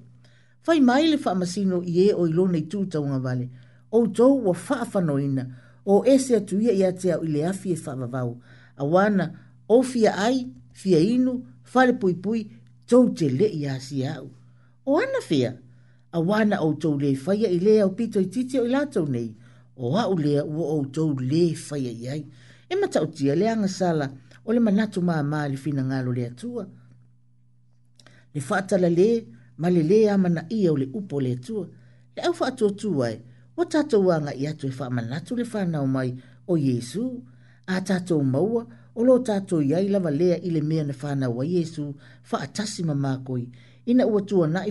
fai mai le masino i e o ilo nei tūtaunga vale, o tau wa whaafanoina, o ese atu ia ia te au i le afi e whaavavau, a wana, o fia ai, fia inu, fale pui pui, tau te le i asi au. O ana fia, a wana o tau le faya i lea o pito i titi o i latau nei, o au lea o o tau le fai i ai. E matautia le anga sala, o le manatu maa maa le fina ngalo le atua. Le fata la lea, malilea le lē ule o le upo o le atua le ʻau faatuatū ai ua tatou agaʻi atu e faamanatu le fanao mai o Yesu. a tatou maua o lo tatou i ai lava lea i le mea na fanau Yesu, iesu atasi ma makoi ina ua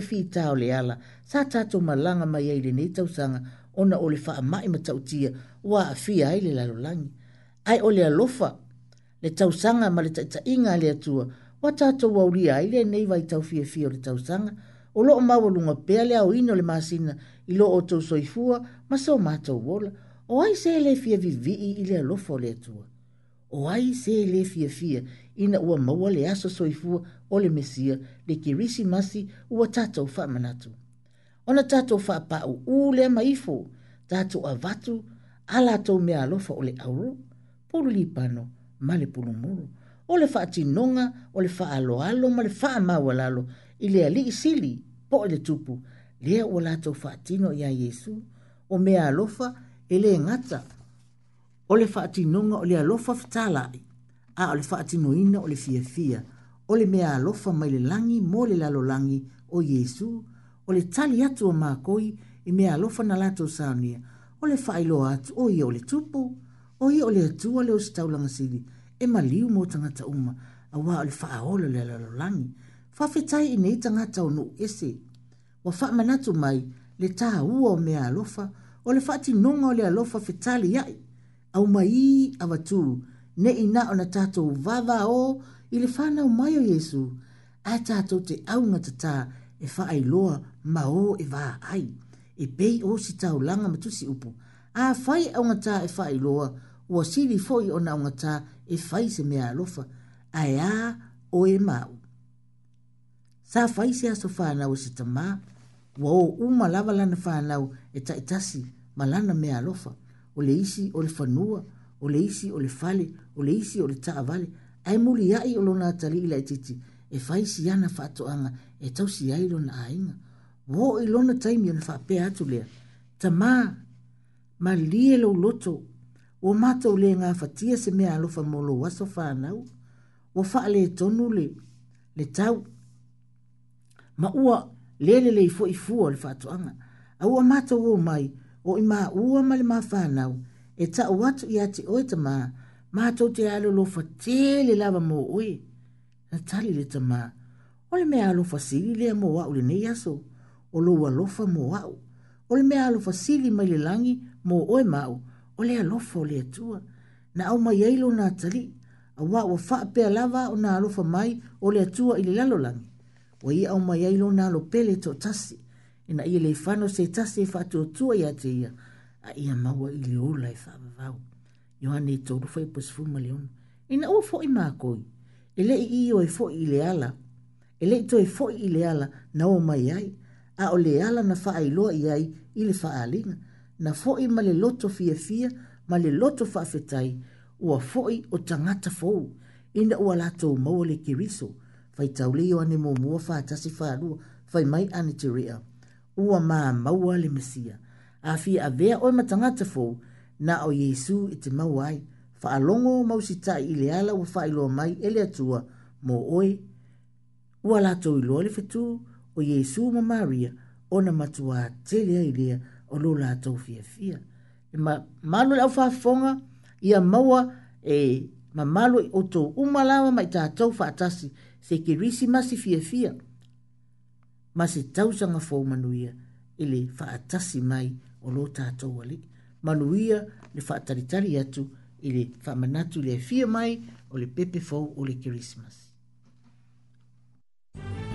i fi o le ala sa tatou malaga mai ai lenei tausaga ona o le mai ma tautia ua fi ai le lalolagi ae o le alofa le tausaga ma le taʻitaʻiga a le atua ua tatou aulia ai lenei vaitaufiafia o le tausaga o loo mawalunga pea le au ino le masina i lo o tau soifua ma sa o mātou wola. O ai se le fia vivi i le alofo le atua. O ai se le fia fia ina ua maua le aso soifua o le mesia le kirisi masi ua tatou wha manatu. O na tatou wha pau u le maifo tatou a vatu ala tau mea alofo o le auro. Pulu li pano male pulu muru. O le wha atinonga, o le wha aloalo, ma le wha mawalalo, ma le wha i le ali sili po le tupu le o la to fatino ya yesu o me alofa ele ngata o le fatino nga o le alofa fatala a o le fatino ina o le fia fia o le mea alofa mai le langi mo le lalo langi o yesu o le tali atu o makoi i e mea alofa na lato saunia o le failo atu o i o le tupu o i o le atua le o sitau langasili e maliu mo tangata uma a wā o le faaolo le lalo langi whawhetai i nei tanga tau no ese. Wa whaamanatu mai le tā ua o mea alofa o le whaati nonga o le alofa whetali iai. Au mai i awatū ne i na o na tātou vava o i le whanau mai o Yesu a tātou te aunga te e whaai loa ma o e vā ai. E pei o si tau langa si upo. A whai aunga tā e fai loa ua siri foi o na ngata e fai se mea alofa. Ai a o e mau sa fai se aso whanau e se tamā. Wa o uma lava lana whanau e ta itasi ma lana mea alofa. O le isi o le whanua, o le isi o le fale, o le isi o le taa vale. Ai muli ai o lona atali ila titi e fai si ana whatoanga e tau si ai lona ainga. Wo i lona taimi ona whapea atu lea. Tamā, ma lie lo loto o mata o le ngā fatia se mea alofa molo waso whanau o wha le tonu le le tau ma ua lele le fo i fu le fatu anga a ua mata ua mai o i ma ua ma le mafanau e ta o watu i ati o ma ma tau te alo lo fa te le lava mo oe na tali le ta ma o le mea alo fa sili le mo wau le ne yaso o lo wa lo fa mo wau o le mea alo fa sili mai le langi mo oe mau o le alo fa o le atua na au mai eilo na tali a wau wa fa pe lava o na alo fa mai o le atua i le lalo langi Wa ia au mai ailo nā lo pele tō tasi. Ina ia le whano se tasi e whātua ia te ia. A ia maua i le ola e whāwawau. Johane i e tōru fai pas fuma le ono. Ina ua fōi mā koi. E le i o e fōi i le ala. E le i tō e fōi i le ala na o mai ai. A o le ala na wha ai loa i ai i le wha alinga. Na fōi ma le loto fia fia ma le loto wha fetai. Ua fōi o tangata fōu. Ina ua lātou maua le kiriso. Ina ua lātou maua le kiriso fai tau leo ane mō mua wha atasi wha alua, fai mai ane te rea. Ua maa maua le mesia. A fi a vea oi matanga te fō, na o Yesu i te maua ai, wha alongo mau si ta i le ala wa wha iloa mai ele atua mō oe. Ua la tau iloa le fetu o Yesu ma Maria, o na matua te lea i lea o lo la tau fia fia. E ma malo lau fafonga, ia maua e ma malo o tō umalawa mai tātou fa atasi, se ke risi masi fia fia. Ma se tausanga fau manuia e le whaatasi mai o lo tātou ali. Manuia le whaataritari atu e le whamanatu le fia mai o le pepe fau o le Christmas. Thank you.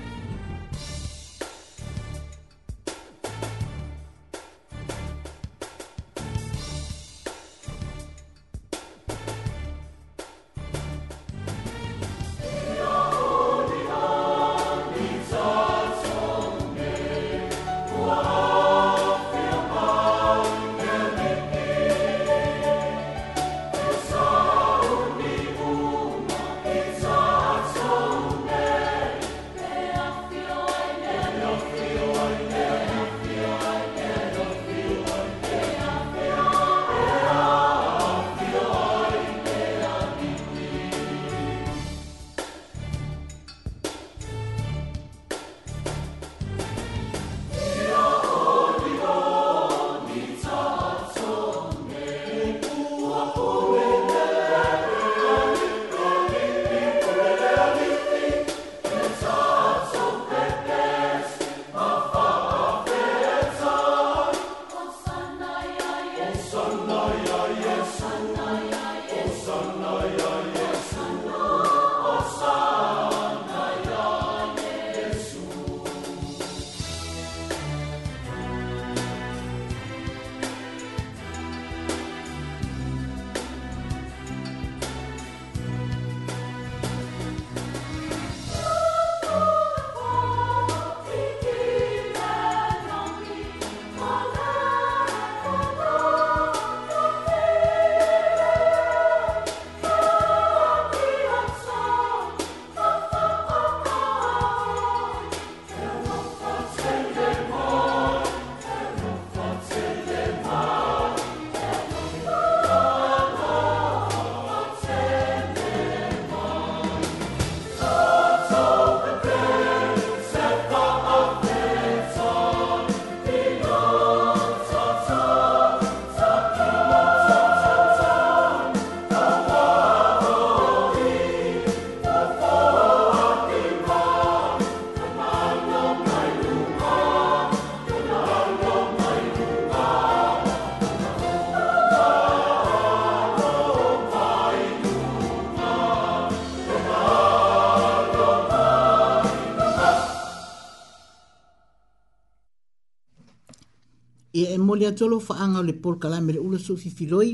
le atolo faaga o le polokalame le ula suʻufifiloi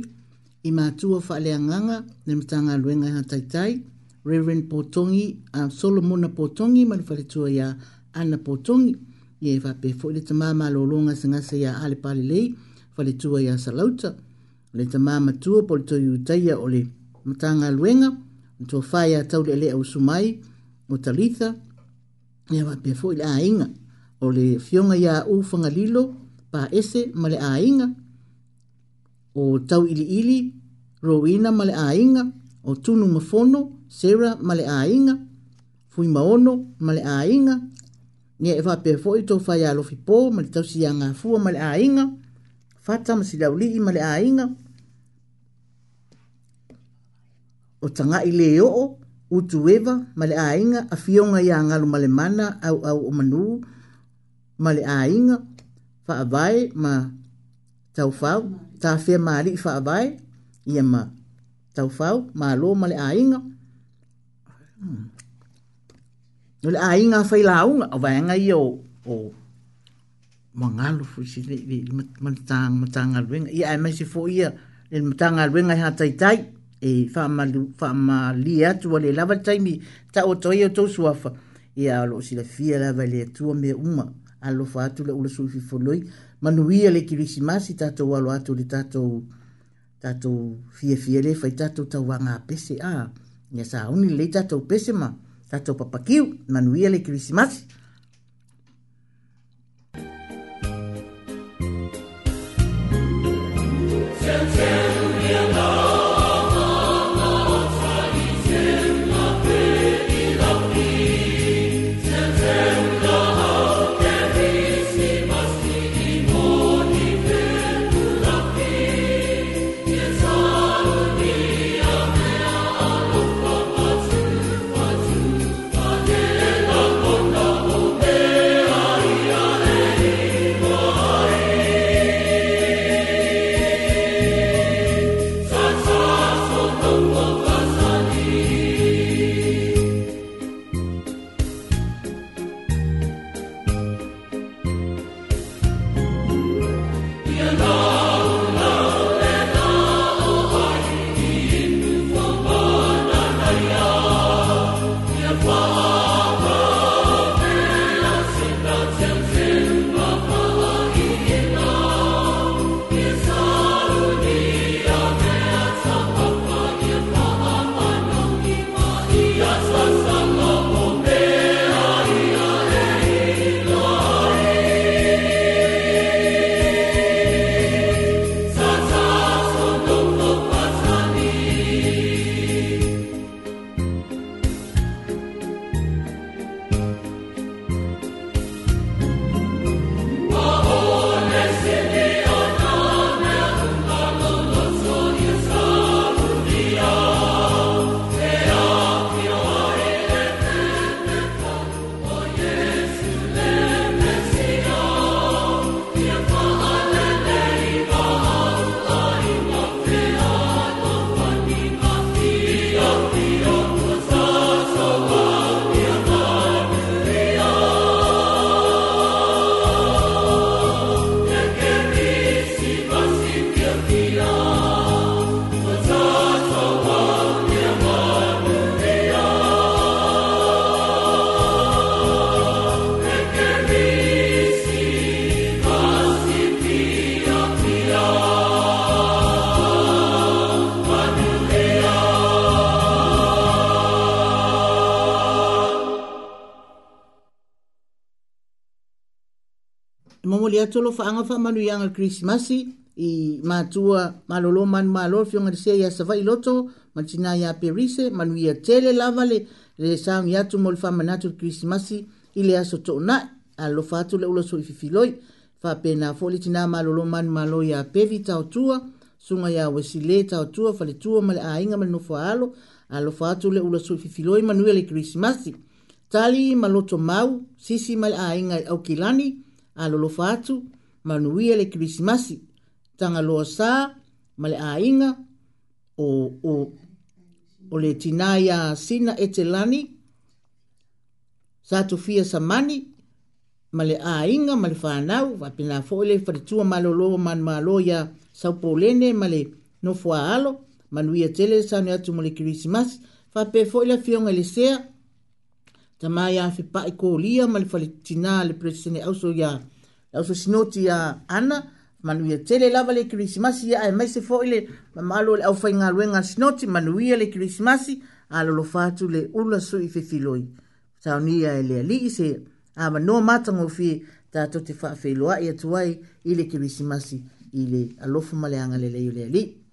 i matua faaleaganga le mataga aluega ha taitai reverend potogi a uh, solomona potogi ma e le faletua iā ana potogi ia e faapea foʻi le tamā malōlō gasegase iā ale palelei faletua iā salauta le tamā matua po le toiutaia o le mataga aluega na tuafā iā tauleʻaleʻa usu mai o talitha ia faapea foʻi le aiga o le fioga iā ufagalilo pa ese male ainga o tau ili ili rowina male ainga o tunu mafono sera male ainga fui maono male ainga ni e fape fo i tau fai alo fi po male tau si anga fua male ainga fata masi lauli i male ainga o tanga i le o utu eva male ainga a fionga i angalo male mana au au o manu male ainga fa vai ma tau fau ta fia ma li fa vai ia ma tau fau ma lo ma le ainga no le ainga fai launga o vanga i o o mangalo fu si le le matang matang alwenga ia ai mai si fo ia le matang alwenga ha tai tai e fa ma fa ma li atu le lava taimi ta o toi o to suafa ia lo si le fia lava le tua me uma alofa atu le ula sui fifonoi manuia le kirisimasi tatou alo atu le tatou tatou fiafia le fai tatou tauaga pese a ia sauni lelei tatou pese ma tatou papakiu manuia le kirisimasi le atolo faaga faamanuiaga krismasi i matua malolo manu malo fioga lesea ia savai loto ma tinā iā perise manuia tele lava le le saugi atu mo le faamanatu le krismasi i le aso toonaʻi alofa atu le ula soififiloi faapena foʻi le tinā malolo manu malo iā pevi taotua suga iā uesilē taotua faletua ma le aiga ma le nofoaalo alofa atu le ula soififiloi manuia le krismasi tali ma loto mau sisi ma le aiga i au kilani a lolofa atu manuia le krisimasi tagaloa sā ma le aiga o, o, o le tinā iā sina e te lani sa tofia samani ma le aiga ma le fanau faapena foʻi e le faletua malolo manumālo iā saupolene ma le nofo aalo manuia tele sa one atu mo le krisimasi faapea foʻi e le afioga i e le sea tamai afe pae kolia ma le faletina le presene auso ia auso sinoti ia ana manuia tele lava le krismasi ia e maise foʻi le mamalo o le ʻaufaigaluega sinoti manuia le krismasi alolofa atu le ula sui fefiloi taonia e le alii se amanoa matagofie tatou te faafeiloaʻi atu ai i le krismasi i le alofo ma le agalelei o le alii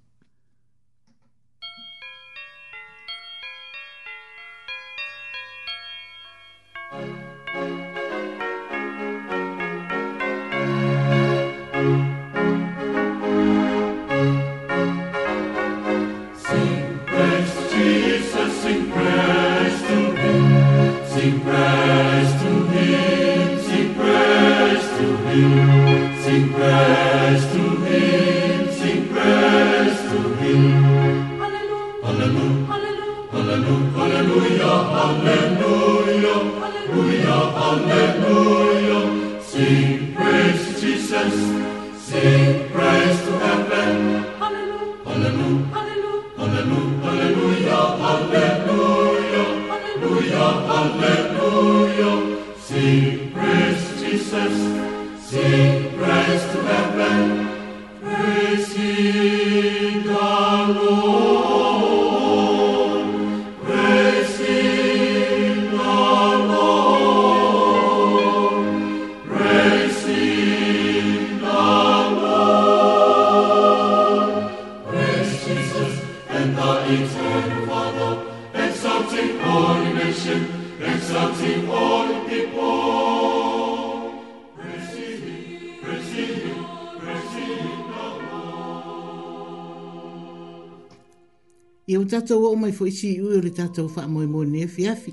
tātou o mai fo isi ui o le tātou wha amoe mō ne efi afi.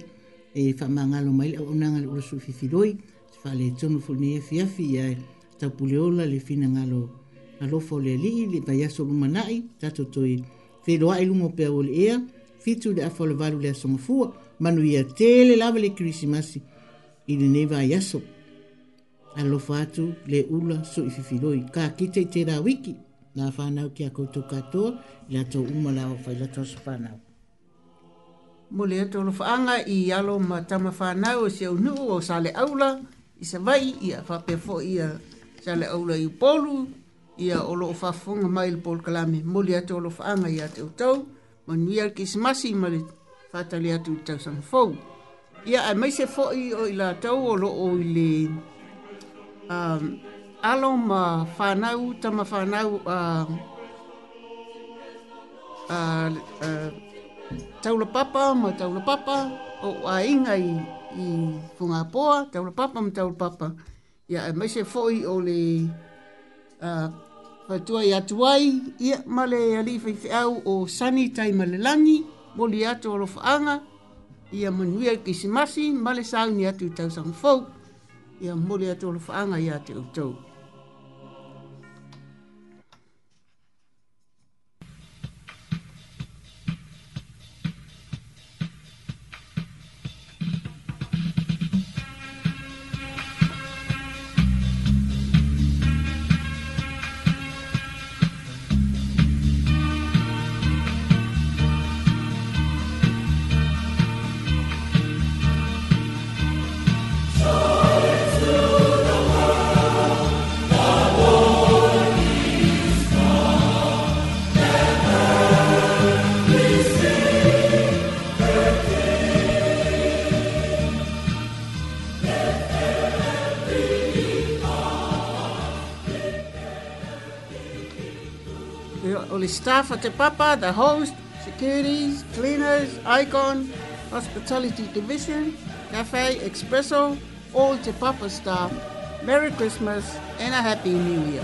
E, e wha mā ngalo mai lau unanga le urasu fifi roi. Te wha le tonu fo ne efi afi ia e tau puleola le fina ngalo alofa o le alii le mai aso lumanai. Tātou toi whero ai lumo pēr o le ea. Fitu le afo le valu le asonga fua. Manu ia tele lava le krisimasi i le neva ai aso. Alofa atu le ula so i fifi roi. Ka kitei te rā wiki. Ka kitei te rā wiki na whanau kia a koutou katoa, i ato umalawa whai lato sa whanau. Mo le ato lo whaanga i alo ma tama whanau e se au nuu o sale aula, i sa vai i a whape i a sale aula i polu, i a olo o whafunga mai le polu kalame. Mo le ato lo whaanga i ato utau, ma nui al kis masi ma le whatali atu utau sang fau. Ia a mai se fo i o i la tau o lo o i le... Um, alo ma whanau, tama whanau a... Uh, a... Uh, uh, taula papa ma taula papa o a inga i, i Whungapoa, taula papa ma taula papa. Ia e meise fōi o le... Uh, Fatua i atuai, ia male ali fai au o sani tai malelangi, moli atu alo whaanga, ia manuia i kisimasi, male sauni atu tausang fōu, ia moli atu alo whaanga ia te utou.
Dr. Papa, the host, securities, cleaners, icon, hospitality division, cafe, espresso, all Te Papa staff. Merry Christmas and a Happy New Year.